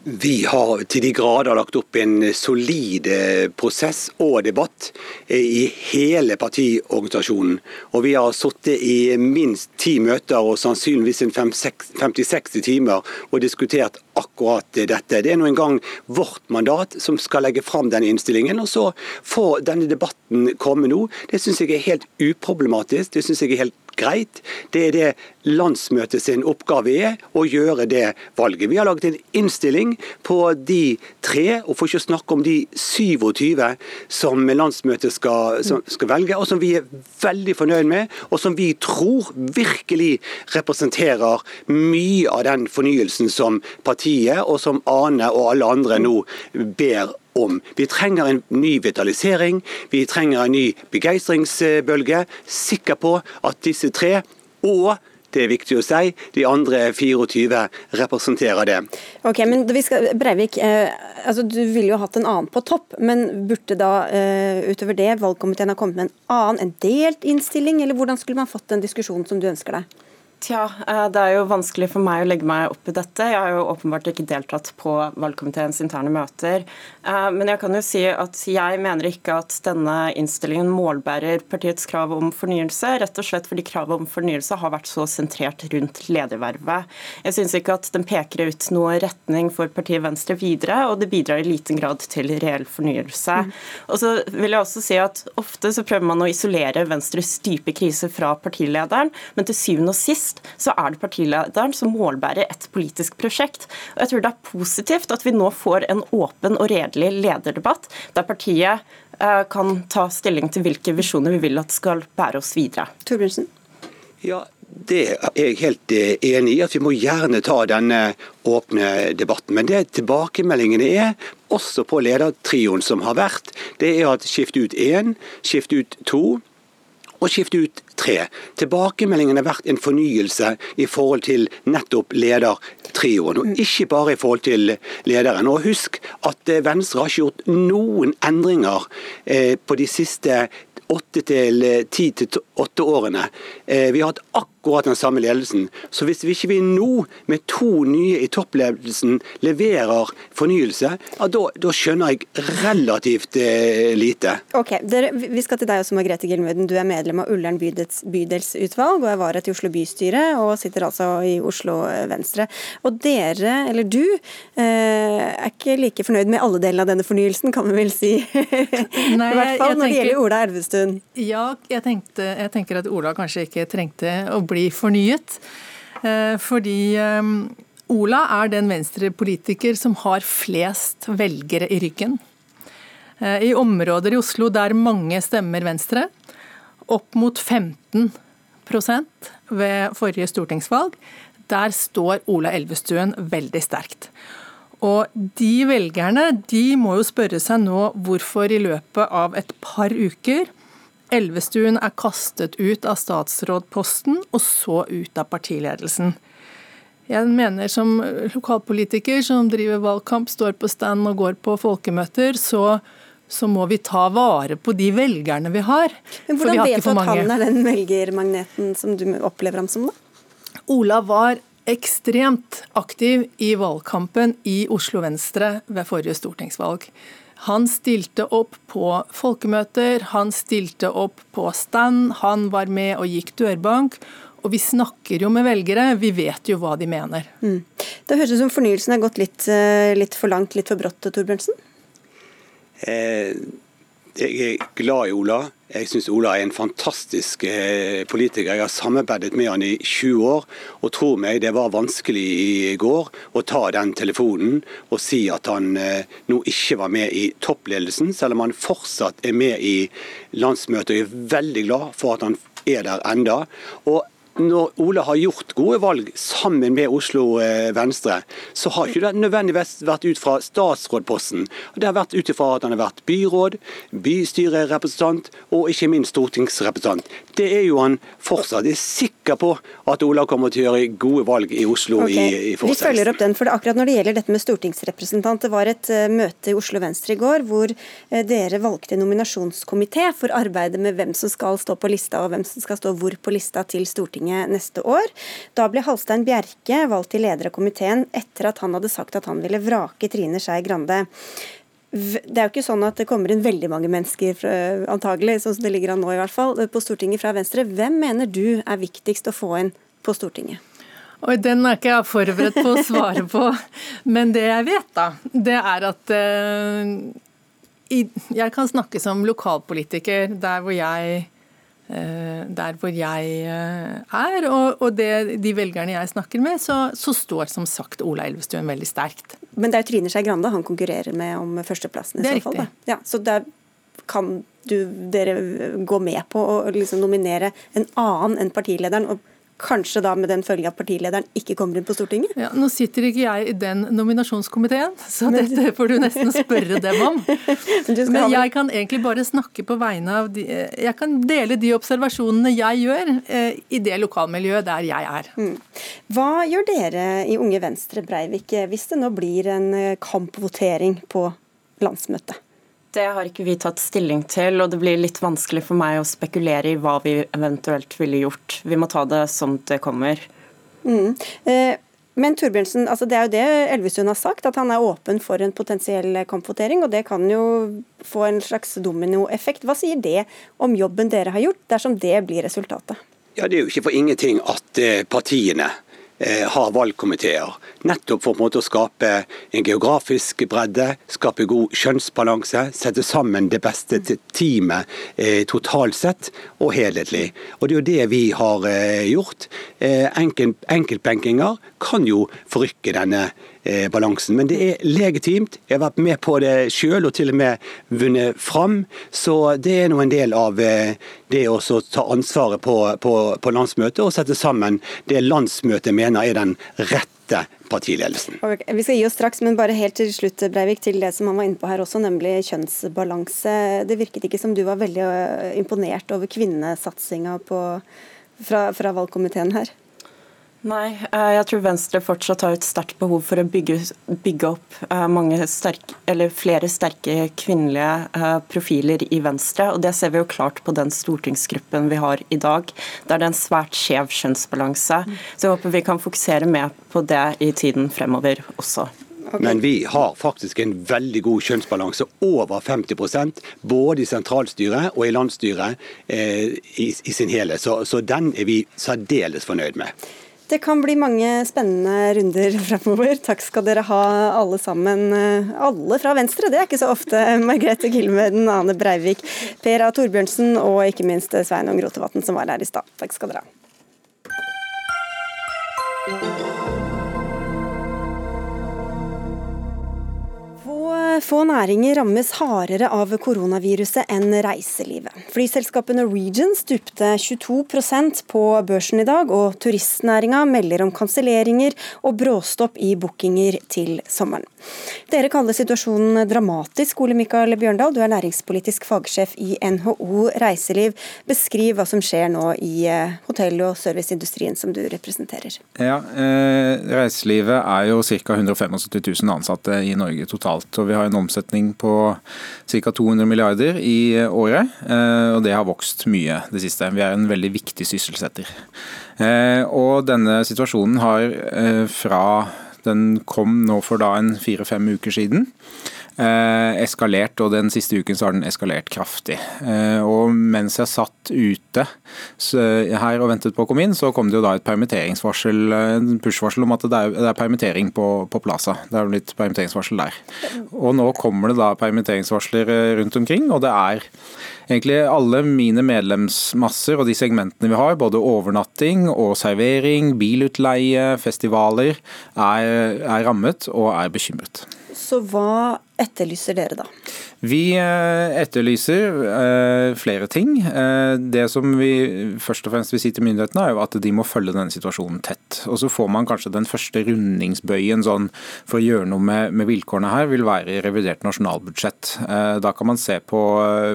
Vi har til de grader lagt opp en solid eh, prosess og debatt eh, i hele partiorganisasjonen. Og vi har sittet i minst ti møter og sannsynligvis 50-60 timer og diskutert akkurat dette. Det er nå engang vårt mandat som skal legge fram denne innstillingen. Og så får denne debatten komme nå. Det syns jeg er helt uproblematisk. Det syns jeg er helt greit. Det er det landsmøtet sin oppgave er, å gjøre det valget. Vi har laget en innstilling på de tre, og for ikke snakke om de 27 som landsmøtet skal, som skal velge, og som vi er veldig fornøyd med, og som vi tror virkelig representerer mye av den fornyelsen som partiet og som Ane og alle andre nå ber om. Vi trenger en ny vitalisering, vi trenger en ny begeistringsbølge. Sikker på at disse tre, og det er viktig å si. De andre 24 representerer det. Ok, men skal, Breivik, eh, altså Du ville jo hatt en annen på topp, men burde da eh, utover det valgkomiteen ha kommet med en annen, en delt innstilling? Eller hvordan skulle man fått den diskusjonen som du ønsker deg? Tja, eh, det er jo vanskelig for meg å legge meg opp i dette. Jeg har jo åpenbart ikke deltatt på valgkomiteens interne møter. Eh, men jeg kan jo si at jeg mener ikke at denne innstillingen målbærer partiets krav om fornyelse, rett og slett fordi kravet om fornyelse har vært så sentrert rundt ledervervet. Jeg syns ikke at den peker ut noe retning for partiet Venstre videre, og det bidrar i liten grad til reell fornyelse. Mm. Og så vil jeg også si at Ofte så prøver man å isolere Venstres dype krise fra partilederen, men til syvende og sist minst, så er det partilederen som målbærer et politisk prosjekt. Og jeg tror det er positivt at vi nå får en åpen og redelig lederdebatt, der partiet eh, kan ta stilling til hvilke visjoner vi vil at skal bære oss videre. Torbjørnsen. Ja, Det er jeg helt eh, enig i, at vi må gjerne ta denne åpne debatten. Men det tilbakemeldingene er, også på ledertrioen som har vært, det er at skift ut én, skift ut to og skifte ut tre. Tilbakemeldingen har vært en fornyelse i forhold til nettopp ledertrioen, og ikke bare i forhold til lederen. Og Husk at eh, Venstre har ikke gjort noen endringer eh, på de siste åtte til eh, ti til åtte årene. Vi har hatt akkurat den samme ledelsen. Så hvis vi ikke vi nå, med to nye i toppledelsen, leverer fornyelse, ja, da, da skjønner jeg relativt eh, lite. Ok, dere, Vi skal til deg også, Margrethe Gilmøden. Du er medlem av Ullern bydels, bydelsutvalg og er vara til Oslo bystyre, og sitter altså i Oslo Venstre. Og dere, eller du, er ikke like fornøyd med alle delene av denne fornyelsen, kan vi vel si. <laughs> Nei, I hvert fall når det gjelder Ola Elvestuen. Ja, jeg, tenkte, jeg tenker at Ola kanskje ikke trengte å bli fornyet. Eh, fordi eh, Ola er den venstrepolitiker som har flest velgere i ryggen. Eh, I områder i Oslo der mange stemmer Venstre, opp mot 15% ved forrige stortingsvalg, der står Ola Elvestuen veldig sterkt. Og de velgerne de må jo spørre seg nå hvorfor i løpet av et par uker Elvestuen er kastet ut av statsrådposten og så ut av partiledelsen. Jeg mener som lokalpolitiker som driver valgkamp, står på stand og går på folkemøter, så, så må vi ta vare på de velgerne vi har. Men Hvordan har vet du at han er den velgermagneten som du opplever ham som, da? Ola var ekstremt aktiv i valgkampen i Oslo Venstre ved forrige stortingsvalg. Han stilte opp på folkemøter, han stilte opp på stand, han var med og gikk dørbank. Og vi snakker jo med velgere, vi vet jo hva de mener. Mm. Det høres ut som fornyelsen har gått litt, eh, litt for langt, litt for brått, Torbjørnsen? Eh, jeg er glad i Ola. Jeg syns Ola er en fantastisk eh, politiker. Jeg har samarbeidet med han i 20 år, og tror meg, det var vanskelig i går å ta den telefonen og si at han eh, nå ikke var med i toppledelsen, selv om han fortsatt er med i landsmøtet. Jeg er veldig glad for at han er der enda. Og når Ole har gjort gode valg sammen med Oslo eh, Venstre, så har ikke det nødvendigvis vært ut fra statsrådposten. Det har vært ut ifra at han har vært byråd, bystyrerepresentant og ikke minst stortingsrepresentant. Det er jo han fortsatt. Jeg er sikker på at Ola kommer til å gjøre gode valg i Oslo okay. i, i Vi følger opp den, for akkurat når det gjelder dette med stortingsrepresentant. Det var et uh, møte i Oslo Venstre i går hvor uh, dere valgte nominasjonskomité for arbeidet med hvem som skal stå på lista og hvem som skal stå hvor på lista til Stortinget Stortinget neste år. Da ble Halstein Bjerke valgt til leder av komiteen etter at han hadde sagt at han ville vrake Trine Skei Grande. Det er jo ikke sånn at det kommer inn veldig mange mennesker, antagelig, sånn som det ligger an nå i hvert fall, på Stortinget fra Venstre. Hvem mener du er viktigst å få inn på Stortinget? Oi, Den er ikke jeg forberedt på å svare på. Men det jeg vet, da, det er at uh, jeg kan snakke som lokalpolitiker der hvor jeg Eh, der hvor jeg eh, er. Og, og det, de velgerne jeg snakker med, så, så, står som sagt Ola Elvestuen veldig sterkt. Men det er jo Trine Skei Grande han konkurrerer med om førsteplassen i så fall. Da. Ja, så der kan du, dere gå med på å liksom nominere en annen enn partilederen? og Kanskje da med den følge at partilederen ikke kommer inn på Stortinget? Ja, Nå sitter ikke jeg i den nominasjonskomiteen, så dette får du nesten spørre dem om. <laughs> Men jeg kan egentlig bare snakke på vegne av de, Jeg kan dele de observasjonene jeg gjør eh, i det lokalmiljøet der jeg er. Mm. Hva gjør dere i Unge Venstre Breivik hvis det nå blir en eh, kampvotering på landsmøtet? Det har ikke vi tatt stilling til, og det blir litt vanskelig for meg å spekulere i hva vi eventuelt ville gjort. Vi må ta det som det kommer. Mm. Eh, men Torbjørnsen, altså det er jo det Elvestuen har sagt, at han er åpen for en potensiell kampvotering. Og det kan jo få en slags dominoeffekt. Hva sier det om jobben dere har gjort, dersom det blir resultatet? Ja, Det er jo ikke for ingenting at eh, partiene har valgkomiteer. Nettopp for en å skape en geografisk bredde, skape god kjønnsbalanse, sette sammen det beste teamet eh, totalt sett og helhetlig. Og Det er jo det vi har eh, gjort. Eh, enkel, enkeltbenkinger kan jo forrykke denne eh, balansen. Men det er legitimt. Jeg har vært med på det sjøl og til og med vunnet fram. Så det er nå en del av eh, det å ta ansvaret på, på, på landsmøtet og sette sammen det landsmøtet mener er den rette partiledelsen. Okay, vi skal gi oss straks, men bare helt til slutt Breivik, til det som han var inne på her også, nemlig kjønnsbalanse. Det virket ikke som du var veldig eh, imponert over kvinnesatsinga fra, fra valgkomiteen her? Nei, eh, jeg tror Venstre fortsatt har et sterkt behov for å bygge, bygge opp eh, sterke, flere sterke kvinnelige eh, profiler i Venstre. og Det ser vi jo klart på den stortingsgruppen vi har i dag. Der det er en svært skjev kjønnsbalanse. Så jeg håper vi kan fokusere mer på det i tiden fremover også. Okay. Men vi har faktisk en veldig god kjønnsbalanse, over 50% både i sentralstyret og i landsstyret eh, i, i, sin hele. Så, så den er vi særdeles fornøyd med. Det kan bli mange spennende runder <laughs> fremover. Takk skal dere ha alle sammen. Alle fra Venstre, det er ikke så ofte. <laughs> Margrethe Gilmeden, Ane Breivik, Per A. Torbjørnsen og ikke minst Sveinung Rotevatn som var her i stad. Takk skal dere ha. Få næringer rammes hardere av koronaviruset enn reiselivet. Flyselskapet Norwegian stupte 22% på børsen i dag, og turistnæringa melder om kanselleringer og bråstopp i bookinger til sommeren. Dere kaller situasjonen dramatisk, Ole Mikael Bjørndal, du er næringspolitisk fagsjef i NHO Reiseliv. Beskriv hva som skjer nå i eh, hotell- og serviceindustrien som du representerer. Ja, eh, Reiselivet er jo ca. 175 000 ansatte i Norge totalt. og Vi har en omsetning på ca. 200 milliarder i året, eh, og det har vokst mye det siste. Vi er en veldig viktig sysselsetter. Eh, og denne situasjonen har eh, fra den kom nå for da en fire-fem uker siden, eskalert, og den siste uken så har den eskalert kraftig. Eh, og mens jeg satt ute her og ventet på å komme inn, så kom det jo da et permitteringsvarsel, en push-varsel om at det er, det er permittering på, på, Plaza. Det er blitt permitteringsvarsel der. Og nå kommer det da permitteringsvarsler eh, rundt omkring, og det er egentlig alle mine medlemsmasser og de segmentene vi har, både overnatting og servering, bilutleie, festivaler, er, er rammet og er bekymret. Så hva etterlyser dere da? Vi eh, etterlyser eh, flere ting. Eh, det som vi først og fremst vil si til myndighetene, er jo at de må følge denne situasjonen tett. Og så får man kanskje den første rundingsbøyen sånn, for å gjøre noe med, med, vilkårene her, vil være i revidert nasjonalbudsjett. Da kan man se på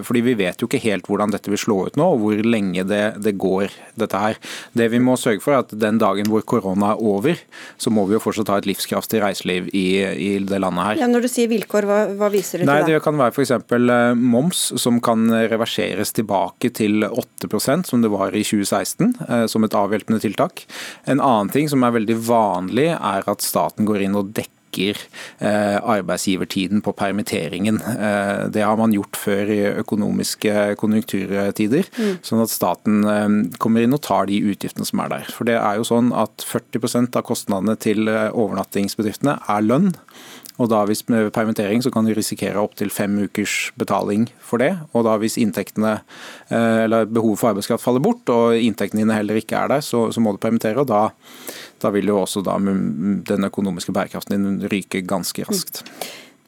fordi vi vet jo ikke helt hvordan dette vil slå ut nå, og hvor lenge det, det går, dette her. Det vi må sørge for, er at den dagen hvor korona er over, så må vi jo fortsatt ha et livskraftig reiseliv i, i det landet her. Ja, når du sier vilkår, hva, hva viser du Nei, til det? kan være f.eks. Eh, moms, som kan reverseres tilbake til 8% som det var i 2016, eh, som et avhjelpende tiltak. En annen ting som er veldig vanlig, er at staten går inn og dekker eh, arbeidsgivertiden på permitteringen. Det har man gjort før i økonomiske konjunkturtider. Mm. Sånn at staten kommer inn og tar de utgiftene som er der. For det er jo sånn at 40% av kostnadene til overnattingsbedriftene er lønn. Og da Hvis med permittering så kan du risikere opptil fem ukers betaling for det. og da Hvis inntektene, eh, eller behovet for arbeidskraft faller bort og inntektene dine heller ikke er der, så, så må du permittere. og da, da vil jo også da den økonomiske bærekraften din ryke ganske raskt.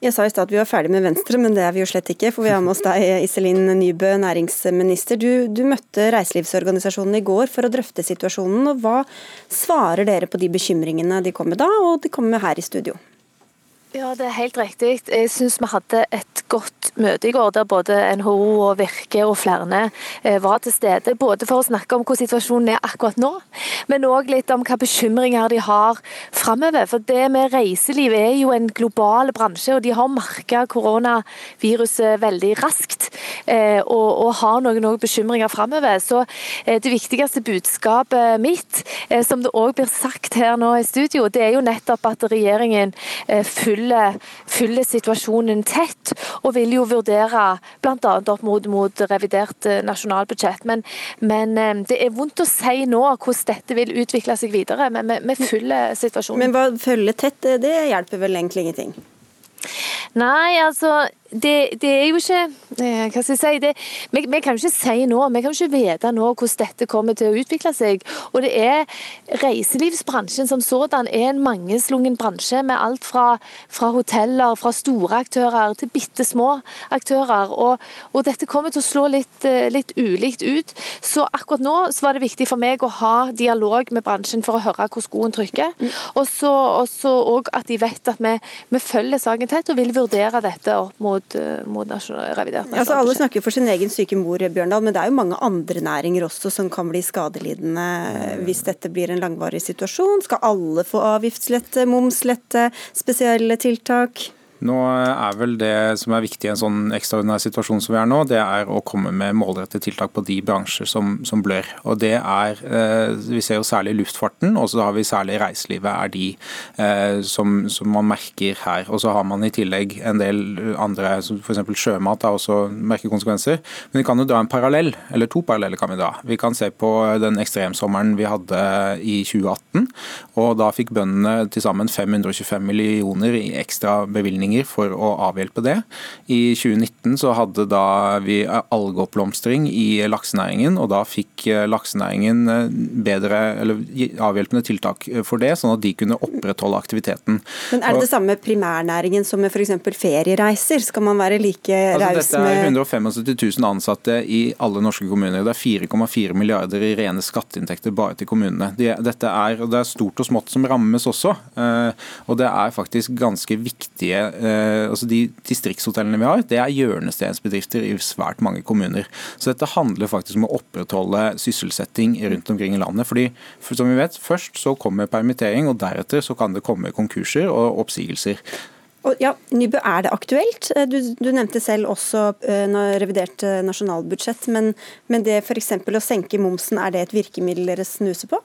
Jeg sa i stad at vi var ferdig med Venstre, men det er vi jo slett ikke. For vi har med oss deg, Iselin Nybø, næringsminister. Du, du møtte reiselivsorganisasjonene i går for å drøfte situasjonen. og Hva svarer dere på de bekymringene de kom med da, og de kom med her i studio? Ja, det er helt riktig. Jeg syns vi hadde et godt møte i går der både NHO og Virke og flere eh, var til stede. Både for å snakke om hvordan situasjonen er akkurat nå, men òg litt om hva bekymringer de har framover. For det med reiseliv er jo en global bransje, og de har merka koronaviruset veldig raskt. Eh, og, og har noen, noen bekymringer framover. Så eh, det viktigste budskapet mitt, som det òg blir sagt her nå i studio, det er jo nettopp at regjeringen følger følger, følger, situasjonen tett, og vil jo vurdere bl.a. opp mot, mot, revidert eh, nasjonalbudsjett. Men, men, eh, det er vondt å si nå hvordan dette vil utvikle seg videre, men vi, vi følger situasjonen. Men hva følger tett, det hjelper vel egentlig ingenting? Nei, altså det, det, er jo ikke eh, Hva skal jeg si? Det, vi, vi, kan ikke si nå, vi kan jo ikke vite nå hvordan dette kommer til å utvikle seg. Og det er reiselivsbransjen som sådan er en mangeslungen bransje med alt fra, fra hoteller, fra store aktører til bitte små aktører. Og, og, dette kommer til å slå litt, eh, litt ulikt ut. Så akkurat nå så var det viktig for meg å ha dialog med bransjen for å høre hvor skoen trykker. Og så òg at de vet at vi, vi følger saken tett og vil vurdere dette opp mot, eh, mot revidert. Altså, alle snakker for sin egen syke mor, Bjørndal, men det er jo mange andre næringer også som kan bli skadelidende hvis dette blir en langvarig situasjon. Skal alle få avgiftslette, momslette, spesielle tiltak? Nå er vel Det som er viktig i en sånn ekstraordinær situasjon som vi er nå, det er å komme med målrettede tiltak på de bransjer som, som blør. Og det er, eh, Vi ser jo særlig luftfarten, og så har vi særlig reiselivet er de eh, som, som, man merker her. Og så har man i tillegg en del andre, som f.eks. sjømat, har også merkekonsekvenser. Men vi kan jo dra en parallell, eller to paralleller kan vi dra. Vi kan se på den ekstremsommeren vi hadde i 2018. og Da fikk bøndene til sammen 525 millioner i ekstra bevilgninger bevilgninger for å avhjelpe det. I 2019 så hadde da vi algeoppblomstring i laksenæringen, og da fikk eh, laksenæringen eh, bedre, eller avhjelpende tiltak for det, sånn at de kunne opprettholde aktiviteten. Men Er det det samme primærnæringen som med f.eks. feriereiser? Skal man være like altså, raus med Dette er 175 000 ansatte i alle norske kommuner. Det er 4,4 milliarder i rene skatteinntekter bare til kommunene. Dette er, Det er stort og smått som rammes også. Eh, og det er faktisk ganske viktige Eh, altså De distriktshotellene vi har, det er hjørnestensbedrifter i svært mange kommuner. Så dette handler faktisk om å opprettholde sysselsetting rundt omkring i landet. fordi som vi vet, Først så kommer permittering, og deretter så kan det komme konkurser og oppsigelser. Ja, Nybø, Er det aktuelt? Eh, du, du nevnte selv også uh, revidert nasjonalbudsjett, men, men det f.eks. å senke momsen, er det et virkemiddel dere snuser på?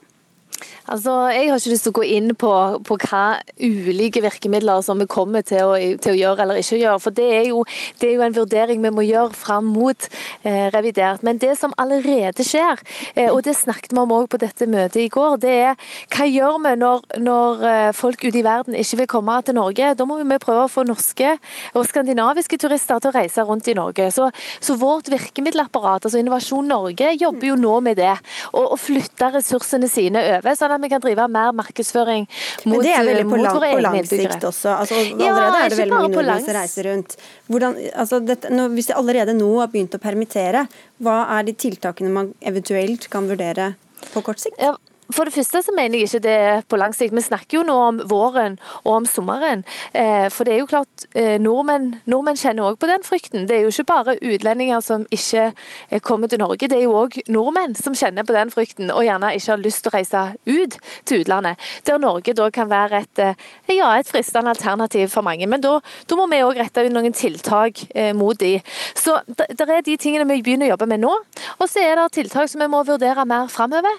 Altså, Jeg har ikke lyst til å gå inn på, på hva ulike virkemidler som vi kommer til å, til å, gjøre eller ikke gjøre. for Det er jo, det er jo en vurdering vi må gjøre fram mot eh, revidert. Men det som allerede skjer, eh, og det snakket vi om også på dette møtet i går, det er hva gjør vi når, når eh, folk ute i verden ikke vil komme til Norge? Da må vi prøve å få norske og skandinaviske turister til å reise rundt i Norge. Så, så vårt virkemiddelapparat, altså Innovasjon Norge, jobber jo nå med det. Og, og flytte ressursene sine over. sånn at vi kan drive mer markedsføring mot, det er veldig på, lang, på lang sikt også. Altså, allerede ja, er det veldig mange nordmenn som reiser rundt. Hvordan, altså, dette, nå, hvis de allerede nå har begynt å permittere, hva er de tiltakene man eventuelt kan vurdere på kort sikt? Ja, for det første så mener jeg ikke det på lang sikt. Vi snakker jo nå om våren og om sommeren. Eh, for det er jo klart, eh, nordmenn, nordmenn kjenner òg på den frykten. Det er jo ikke bare utlendinger som ikke eh, kommer til Norge, det er jo òg nordmenn som kjenner på den frykten og gjerne ikke har lyst til å reise ut til utlandet. Der Norge da kan være et, ja, et fristende alternativ for mange. Men da, da må vi òg rette ut noen tiltak mot de. Så det er de tingene vi begynner å jobbe med nå. Og så er det tiltak som vi må vurdere mer framover.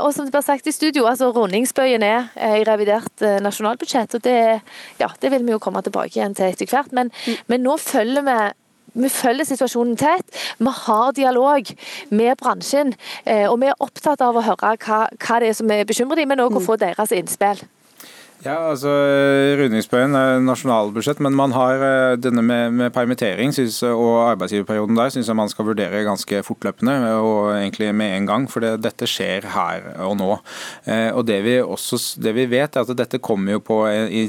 og som blir sagt i studio, altså rundingsbøyen er eh, i revidert eh, nasjonalbudsjett. og det, ja, det vil vi jo komme tilbake igjen til etter hvert. Men, mm. men nå følger vi vi følger situasjonen tett. Vi har dialog med bransjen. Eh, og vi er opptatt av å høre hva, hva det er som bekymrer dem, men òg å mm. få deres innspill. Ja, altså Rundingsbøyen er nasjonalbudsjett, men man har eh, denne med, med permittering synes, og arbeidsgiverperioden der syns jeg man skal vurdere ganske fortløpende og egentlig med en gang. For det, dette skjer her og nå. Eh, og det vi, også, det vi vet er at dette kommer jo på i,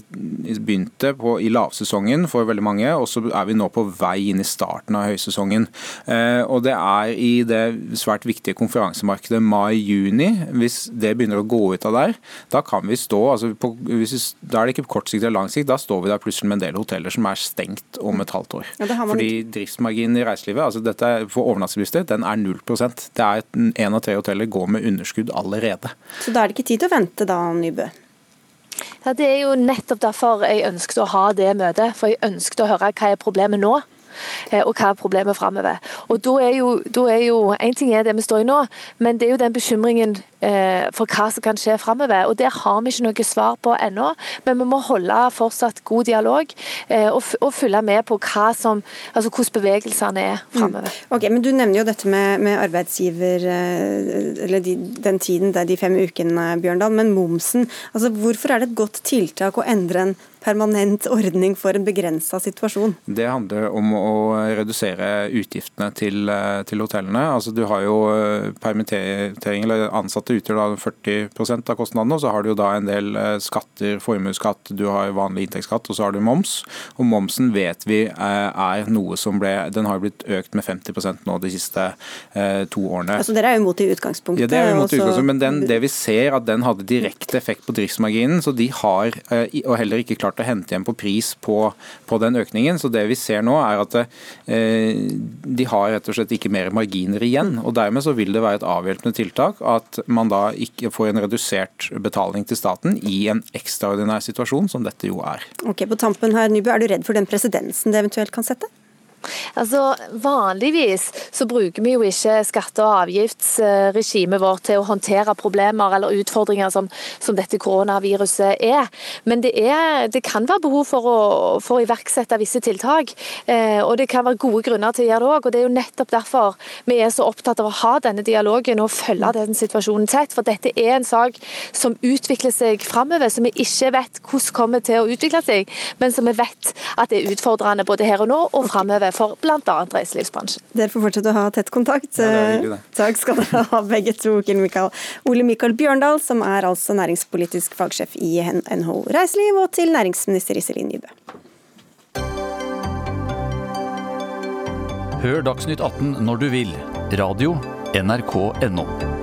begynte på, i lavsesongen for veldig mange, og så er vi nå på vei inn i starten av høysesongen. Eh, og det er i det svært viktige konferansemarkedet mai-juni, hvis det begynner å gå ut av der, da kan vi stå altså på hvis, da er det ikke kortsiktig og eller lang sikt, da står vi der plutselig med en del hoteller som er stengt om et halvt år. Ja, Fordi driftsmarginen i reiselivet altså dette for overnattingsbedrifter den er 0% Det er Én av tre hoteller går med underskudd allerede. Så da er det ikke tid til å vente da, Nybø? Ja, Det er jo nettopp derfor jeg ønsket å ha det møtet. For jeg ønsket å høre hva er problemet nå. Eh, og hva er problemet framover. Og da er, jo, da er jo En ting er det vi står i nå, men det er jo den bekymringen for hva som kan skje framover. Og der har vi ikke noe svar på ennå, men vi må holde fortsatt god dialog eh, og, og, følge med på hva som, altså hvordan bevegelsene er framover. Mm. Okay, men du nevner jo dette med, med arbeidsgiver, eh, eller de, den tiden, det er de fem ukene, Bjørndal. Men momsen, altså hvorfor er det et godt tiltak å endre en permanent ordning for en begrensa situasjon? Det handler om å redusere utgiftene til, eh, til hotellene. Altså, du har jo eh, permittering, eller Ansatte utgjør da 40% av kostnadene, og så har du jo da en del eh, skatter, formuesskatt, du har vanlig inntektsskatt, og så har du moms. Og Momsen vet vi er noe som ble Den har blitt økt med 50 nå de siste to årene. Altså Dere er jo imot i utgangspunktet? Ja, det er jo imot i utgangspunktet, men den, det vi ser at den hadde direkte effekt på driftsmarginen, så de har og heller ikke klart å hente igjen på pris på, på den økningen. Så det vi ser nå er at eh, de har rett og slett ikke mer marginer igjen. og Dermed så vil det være et avhjelpende tiltak at man da ikke får en redusert betaling til staten i en ekstraordinær situasjon, som dette jo er. Ok, på tampen her, Nybø, Er du redd for den presedensen det eventuelt kan sette? Altså, Vanligvis så bruker vi jo ikke skatte- og avgiftsregimet vårt til å håndtere problemer eller utfordringer som, som dette koronaviruset er. Men det, er, det kan være behov for å, for å iverksette visse tiltak. Eh, og det kan være gode grunner til å gjøre det òg. Og det er jo nettopp derfor vi er så opptatt av å ha denne dialogen og følge den situasjonen tett. For dette er en sak som utvikler seg framover, som vi ikke vet hvordan kommer til å utvikle seg, men som vi vet at det er utfordrende både her og nå og framover for bl.a. reiselivsbransjen. Dere får fortsette å ha tett kontakt. Ja, det hyggelig, det. Takk skal dere ha begge to. Mikael. Ole Mikael Bjørndal, som er altså næringspolitisk fagsjef i NHO Reiseliv, og til næringsminister Iselin Nybø. Hør Dagsnytt 18 når du vil. Radio NRK.no.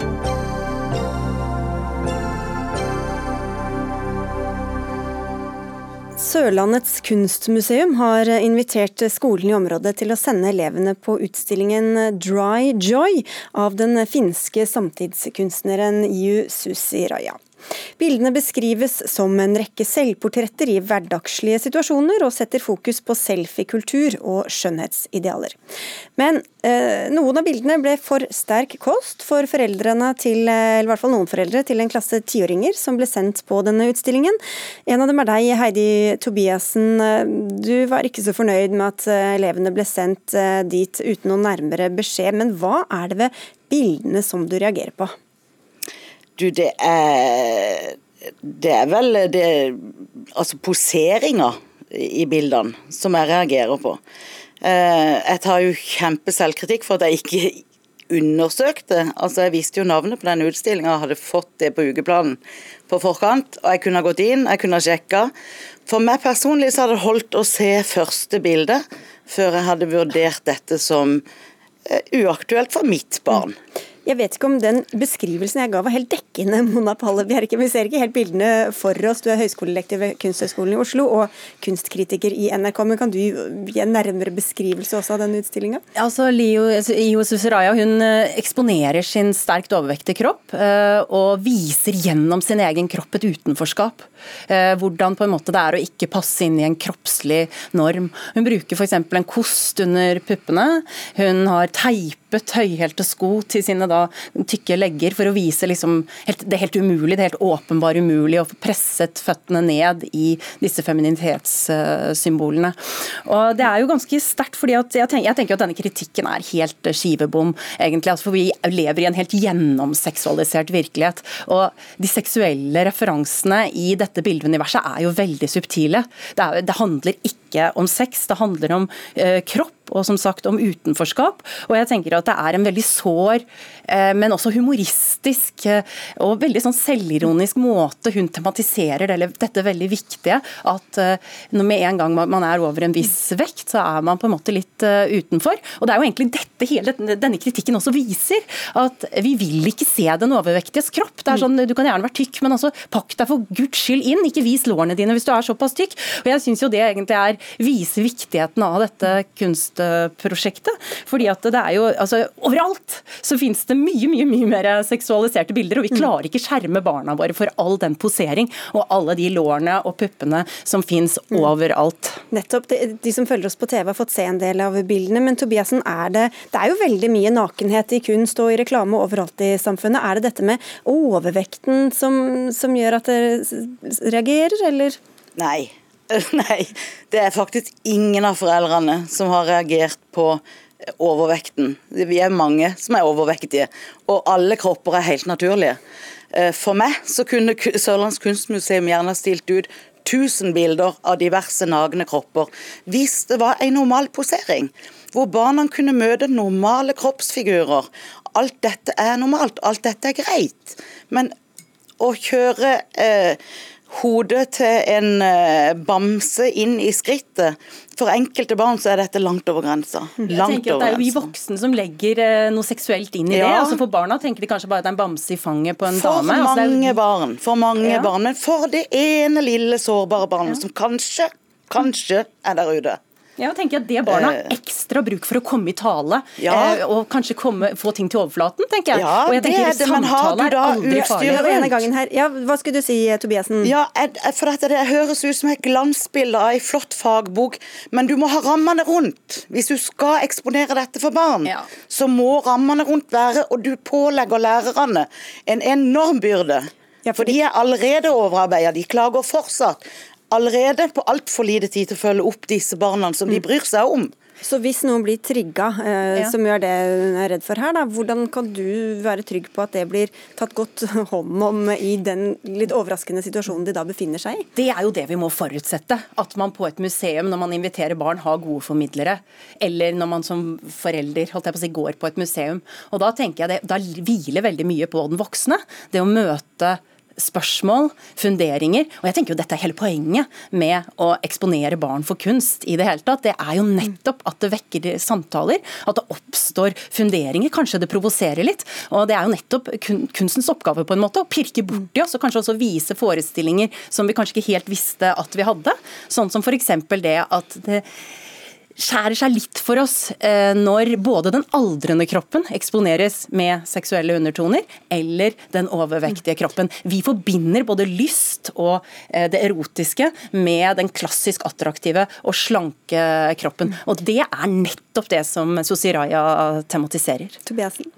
Sørlandets kunstmuseum har invitert skolen i området til å sende elevene på utstillingen Dry Joy av den finske samtidskunstneren Ju Susi Raja. Bildene beskrives som en rekke selvportretter i hverdagslige situasjoner, og setter fokus på selfiekultur og skjønnhetsidealer. Men eh, noen av bildene ble for sterk kost for foreldrene til, eh, eller i hvert fall noen foreldre til en klasse tiåringer som ble sendt på denne utstillingen. En av dem er deg, Heidi Tobiassen. Du var ikke så fornøyd med at eh, elevene ble sendt eh, dit uten noen nærmere beskjed, men hva er det ved bildene som du reagerer på? Du, det er Det er vel det Altså poseringa i bildene som jeg reagerer på. Eh, jeg tar jo kjempeselvkritikk for at jeg ikke undersøkte. Altså, Jeg visste jo navnet på denne utstillinga, hadde fått det på ukeplanen på forkant. Og jeg kunne ha gått inn, jeg kunne ha sjekka. For meg personlig så hadde det holdt å se første bilde før jeg hadde vurdert dette som eh, uaktuelt for mitt barn. Mm. Jeg vet ikke om den beskrivelsen jeg ga var helt dekkende, Mona Palle Bjerke. Vi ser ikke helt bildene for oss. Du er høyskolelektor ved Kunsthøgskolen i Oslo og kunstkritiker i NRK. Men kan du gi en nærmere beskrivelse også av den utstillinga? Altså, Lio Io Susiraya hun eh, eksponerer sin sterkt overvektige kropp eh, og viser gjennom sin egen kropp et utenforskap. Eh, hvordan på en måte det er å ikke passe inn i en kroppslig norm. Hun bruker f.eks. en kost under puppene. Hun har teipet høyhælte sko til sine da tykke legger for å vise liksom helt, det helt umulig, det helt åpenbart umulig å få presset føttene ned i disse feminitetssymbolene. Og Det er jo ganske sterkt, fordi jeg, tenker, jeg tenker at denne kritikken er helt skivebom, egentlig. Altså, for vi lever i en helt gjennomseksualisert virkelighet. Og de seksuelle referansene i dette bildeuniverset er jo veldig subtile. Det, er, det handler ikke om sex, det handler om uh, kropp og som sagt om utenforskap. Og jeg tenker at det er en veldig sår, eh, men også humoristisk eh, og veldig sånn selvironisk måte hun tematiserer dette veldig viktige. At eh, når med en gang man er over en viss vekt, så er man på en måte litt utenfor. Og det er jo egentlig dette hele denne kritikken også viser. At vi vil ikke se den overvektiges kropp. Det er sånn, Du kan gjerne være tykk, men altså pakk deg for guds skyld inn. Ikke vis lårene dine hvis du er såpass tykk. Og jeg syns jo det egentlig er viser viktigheten av dette kunstprosjektet. fordi at det er jo, altså Overalt så finnes det mye mye, mye mer seksualiserte bilder, og vi mm. klarer ikke skjerme barna våre for all den posering og alle de lårene og puppene som finnes mm. overalt. Nettopp. De, de, som følger oss på TV har fått se en del av bildene, men Tobiassen, er det, det er jo veldig mye nakenhet i kunst og i reklame overalt i samfunnet. Er det dette med overvekten som, som gjør at dere reagerer, eller? Nei. <laughs> Nei, det er faktisk ingen av foreldrene som har reagert på overvekten. Vi er mange som er overvektige, og alle kropper er helt naturlige. Eh, for meg så kunne Sørlands kunstmuseum gjerne stilt ut 1000 bilder av diverse nagne kropper, hvis det var en normal posering. Hvor barna kunne møte normale kroppsfigurer. Alt dette er normalt, alt dette er greit. Men å kjøre eh, hodet til en eh, bamse inn i skrittet. For enkelte barn så er dette langt over grensa. Langt Jeg tenker at Det er jo vi voksne som legger eh, noe seksuelt inn i ja. det. altså For barna tenker de kanskje bare at det er en bamse i fanget på en for dame. For altså mange er... barn. For mange ja. barn. Men for det ene lille sårbare barnet ja. som kanskje, kanskje er der ute. Ja, jeg tenker at Det barna har eh. ekstra bruk for å komme i tale ja. eh, og kanskje komme, få ting til overflaten, tenker jeg. Ja, og jeg tenker det, men har du da utstyr Ja, hva skulle du si, Tobiassen? Ja, for dette, Det høres ut som et glansbilde av ei flott fagbok, men du må ha rammene rundt. Hvis du skal eksponere dette for barn, ja. så må rammene rundt være Og du pålegger lærerne en enorm byrde. Ja, for de er allerede overarbeida, de klager fortsatt allerede på altfor lite tid til å følge opp disse barna som de mm. bryr seg om. Så hvis noen blir trigga, eh, ja. som gjør det hun er redd for her, da, hvordan kan du være trygg på at det blir tatt godt <laughs> hånd om i den litt overraskende situasjonen de da befinner seg i? Det er jo det vi må forutsette. At man på et museum, når man inviterer barn, har gode formidlere. Eller når man som forelder holdt jeg på å si, går på et museum. Og Da tenker jeg det, da hviler veldig mye på den voksne. Det å møte spørsmål, funderinger. Og jeg tenker jo Dette er hele poenget med å eksponere barn for kunst. i Det hele tatt. Det er jo nettopp at det vekker samtaler, at det oppstår funderinger. Kanskje det provoserer litt. og Det er jo nettopp kunstens oppgave på en måte, å pirke borti oss og kanskje også vise forestillinger som vi kanskje ikke helt visste at vi hadde. Sånn som f.eks. det at det skjærer seg litt for oss eh, når både den aldrende kroppen eksponeres med seksuelle undertoner, eller den overvektige kroppen. Vi forbinder både lyst og eh, det erotiske med den klassisk attraktive og slanke kroppen. Og det er nettopp det som Sosiraya tematiserer. Tobiasen?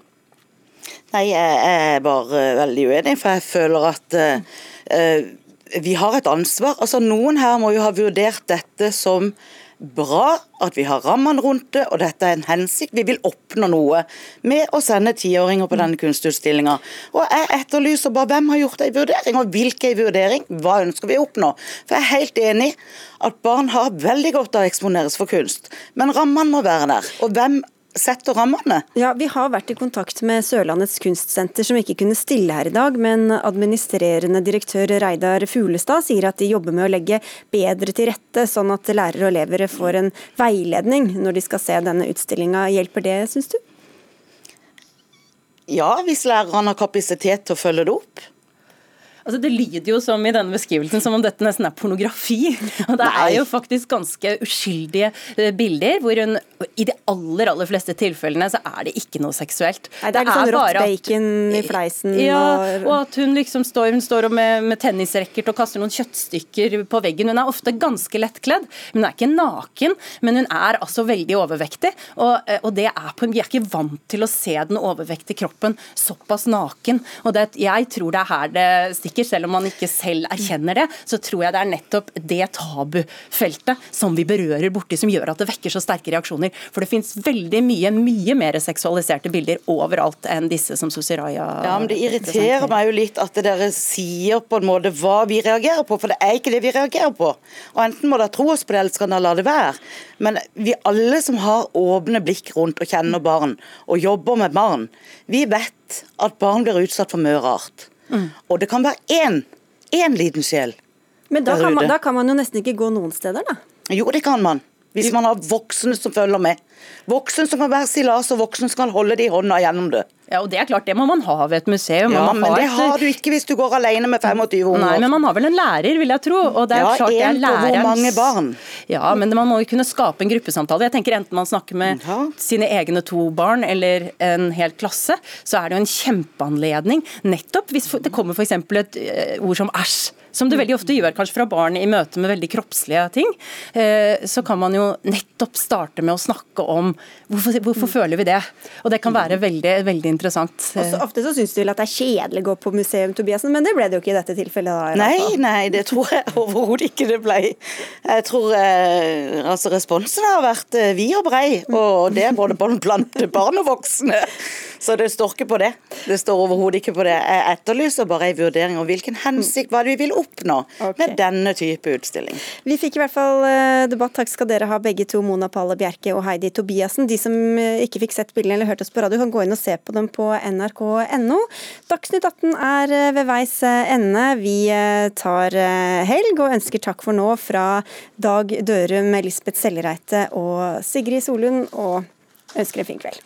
Nei, jeg er bare veldig uenig, for jeg føler at uh, vi har et ansvar. Altså, Noen her må jo ha vurdert dette som bra at vi har rammene rundt det, og dette er en hensikt. Vi vil oppnå noe med å sende tiåringer på denne kunstutstillinga. Og jeg etterlyser bare hvem har gjort ei vurdering, og hvilken vurdering. Hva ønsker vi å oppnå? For jeg er helt enig at barn har veldig godt av å eksponeres for kunst, men rammene må være der. Og hvem setter rammene. Ja, Vi har vært i kontakt med Sørlandets kunstsenter, som ikke kunne stille her i dag. Men administrerende direktør Reidar Fuglestad sier at de jobber med å legge bedre til rette, sånn at lærere og elever får en veiledning når de skal se denne utstillinga. Hjelper det, syns du? Ja, hvis lærerne har kapasitet til å følge det opp. Altså, det lyder jo som i denne beskrivelsen som om dette nesten er pornografi. Og det er jo faktisk ganske uskyldige eh, bilder, hvor hun i de aller aller fleste tilfellene så er det ikke noe seksuelt. Nei, det er litt sånn rått bacon i fleisen. Ja, og, at hun liksom står, hun står med, med tennisracket og kaster noen kjøttstykker på veggen. Hun er ofte ganske lettkledd. Hun er ikke naken, men hun er altså veldig overvektig. Og, eh, og det er på, vi er ikke vant til å se den overvektige kroppen såpass naken. Og det, jeg tror det er her det stikker mennesker, selv om man ikke selv erkjenner det, så tror jeg det er nettopp det tabufeltet som vi berører borti, som gjør at det vekker så sterke reaksjoner. For det fins veldig mye, mye mer seksualiserte bilder overalt enn disse som Susiraya Ja, men Det irriterer meg jo litt at dere sier på en måte hva vi reagerer på, for det er ikke det vi reagerer på. Og Enten må dere tro oss på det, eller skal dere la det være. Men vi alle som har åpne blikk rundt og kjenner barn, og jobber med barn, vi vet at barn blir utsatt for mye rart. Mm. Og det kan være én, én liten sjel Men da kan, man, da kan man jo nesten ikke gå noen steder, da? Jo, det kan man. Hvis man har voksne som følger med. Voksne som kan være stillas, og voksne som kan holde det i hånda gjennom det. Ja, og Det er klart, det må man ha ved et museum. Ja, men det har du ikke hvis du går alene med 25 unger. Nei, men man har vel en lærer, vil jeg tro. Og det er ja, klart det er hvor mange barn? Ja, men man må jo kunne skape en gruppesamtale. Jeg tenker Enten man snakker med ja. sine egne to barn eller en hel klasse, så er det jo en kjempeanledning. Nettopp hvis det kommer f.eks. et eh, ord som æsj som det veldig ofte gjør kanskje fra barn i møte med veldig kroppslige ting, eh, så kan man jo nettopp starte med å snakke om hvorfor, hvorfor føler vi det. Og det kan være veldig, veldig interessant. Også ofte så syns du vel at det er kjedelig å gå på museum, Tobiassen, men det ble det jo ikke i dette tilfellet? da? Nei, nei, det tror jeg overhodet ikke det ble. Jeg tror eh, altså responsen har vært eh, vid og brei, og det er både blant barn og voksne. Så det står ikke på det. Det står overhodet ikke på det. Jeg etterlyser bare en vurdering om hvilken hensikt, hva vi vil oppnå okay. med denne type utstilling. Vi fikk i hvert fall eh, debatt. Takk skal dere ha begge to, Mona Palle Bjerke og Heidi Tobiassen. De som eh, ikke fikk sett bildene eller hørt oss på radio, kan gå inn og se på dem på nrk.no. Dagsnytt 18 er eh, ved veis ende. Vi tar helg og ønsker takk for nå fra Dag Dørum, Lisbeth Sellereite og Sigrid Solund, og ønsker en fin kveld.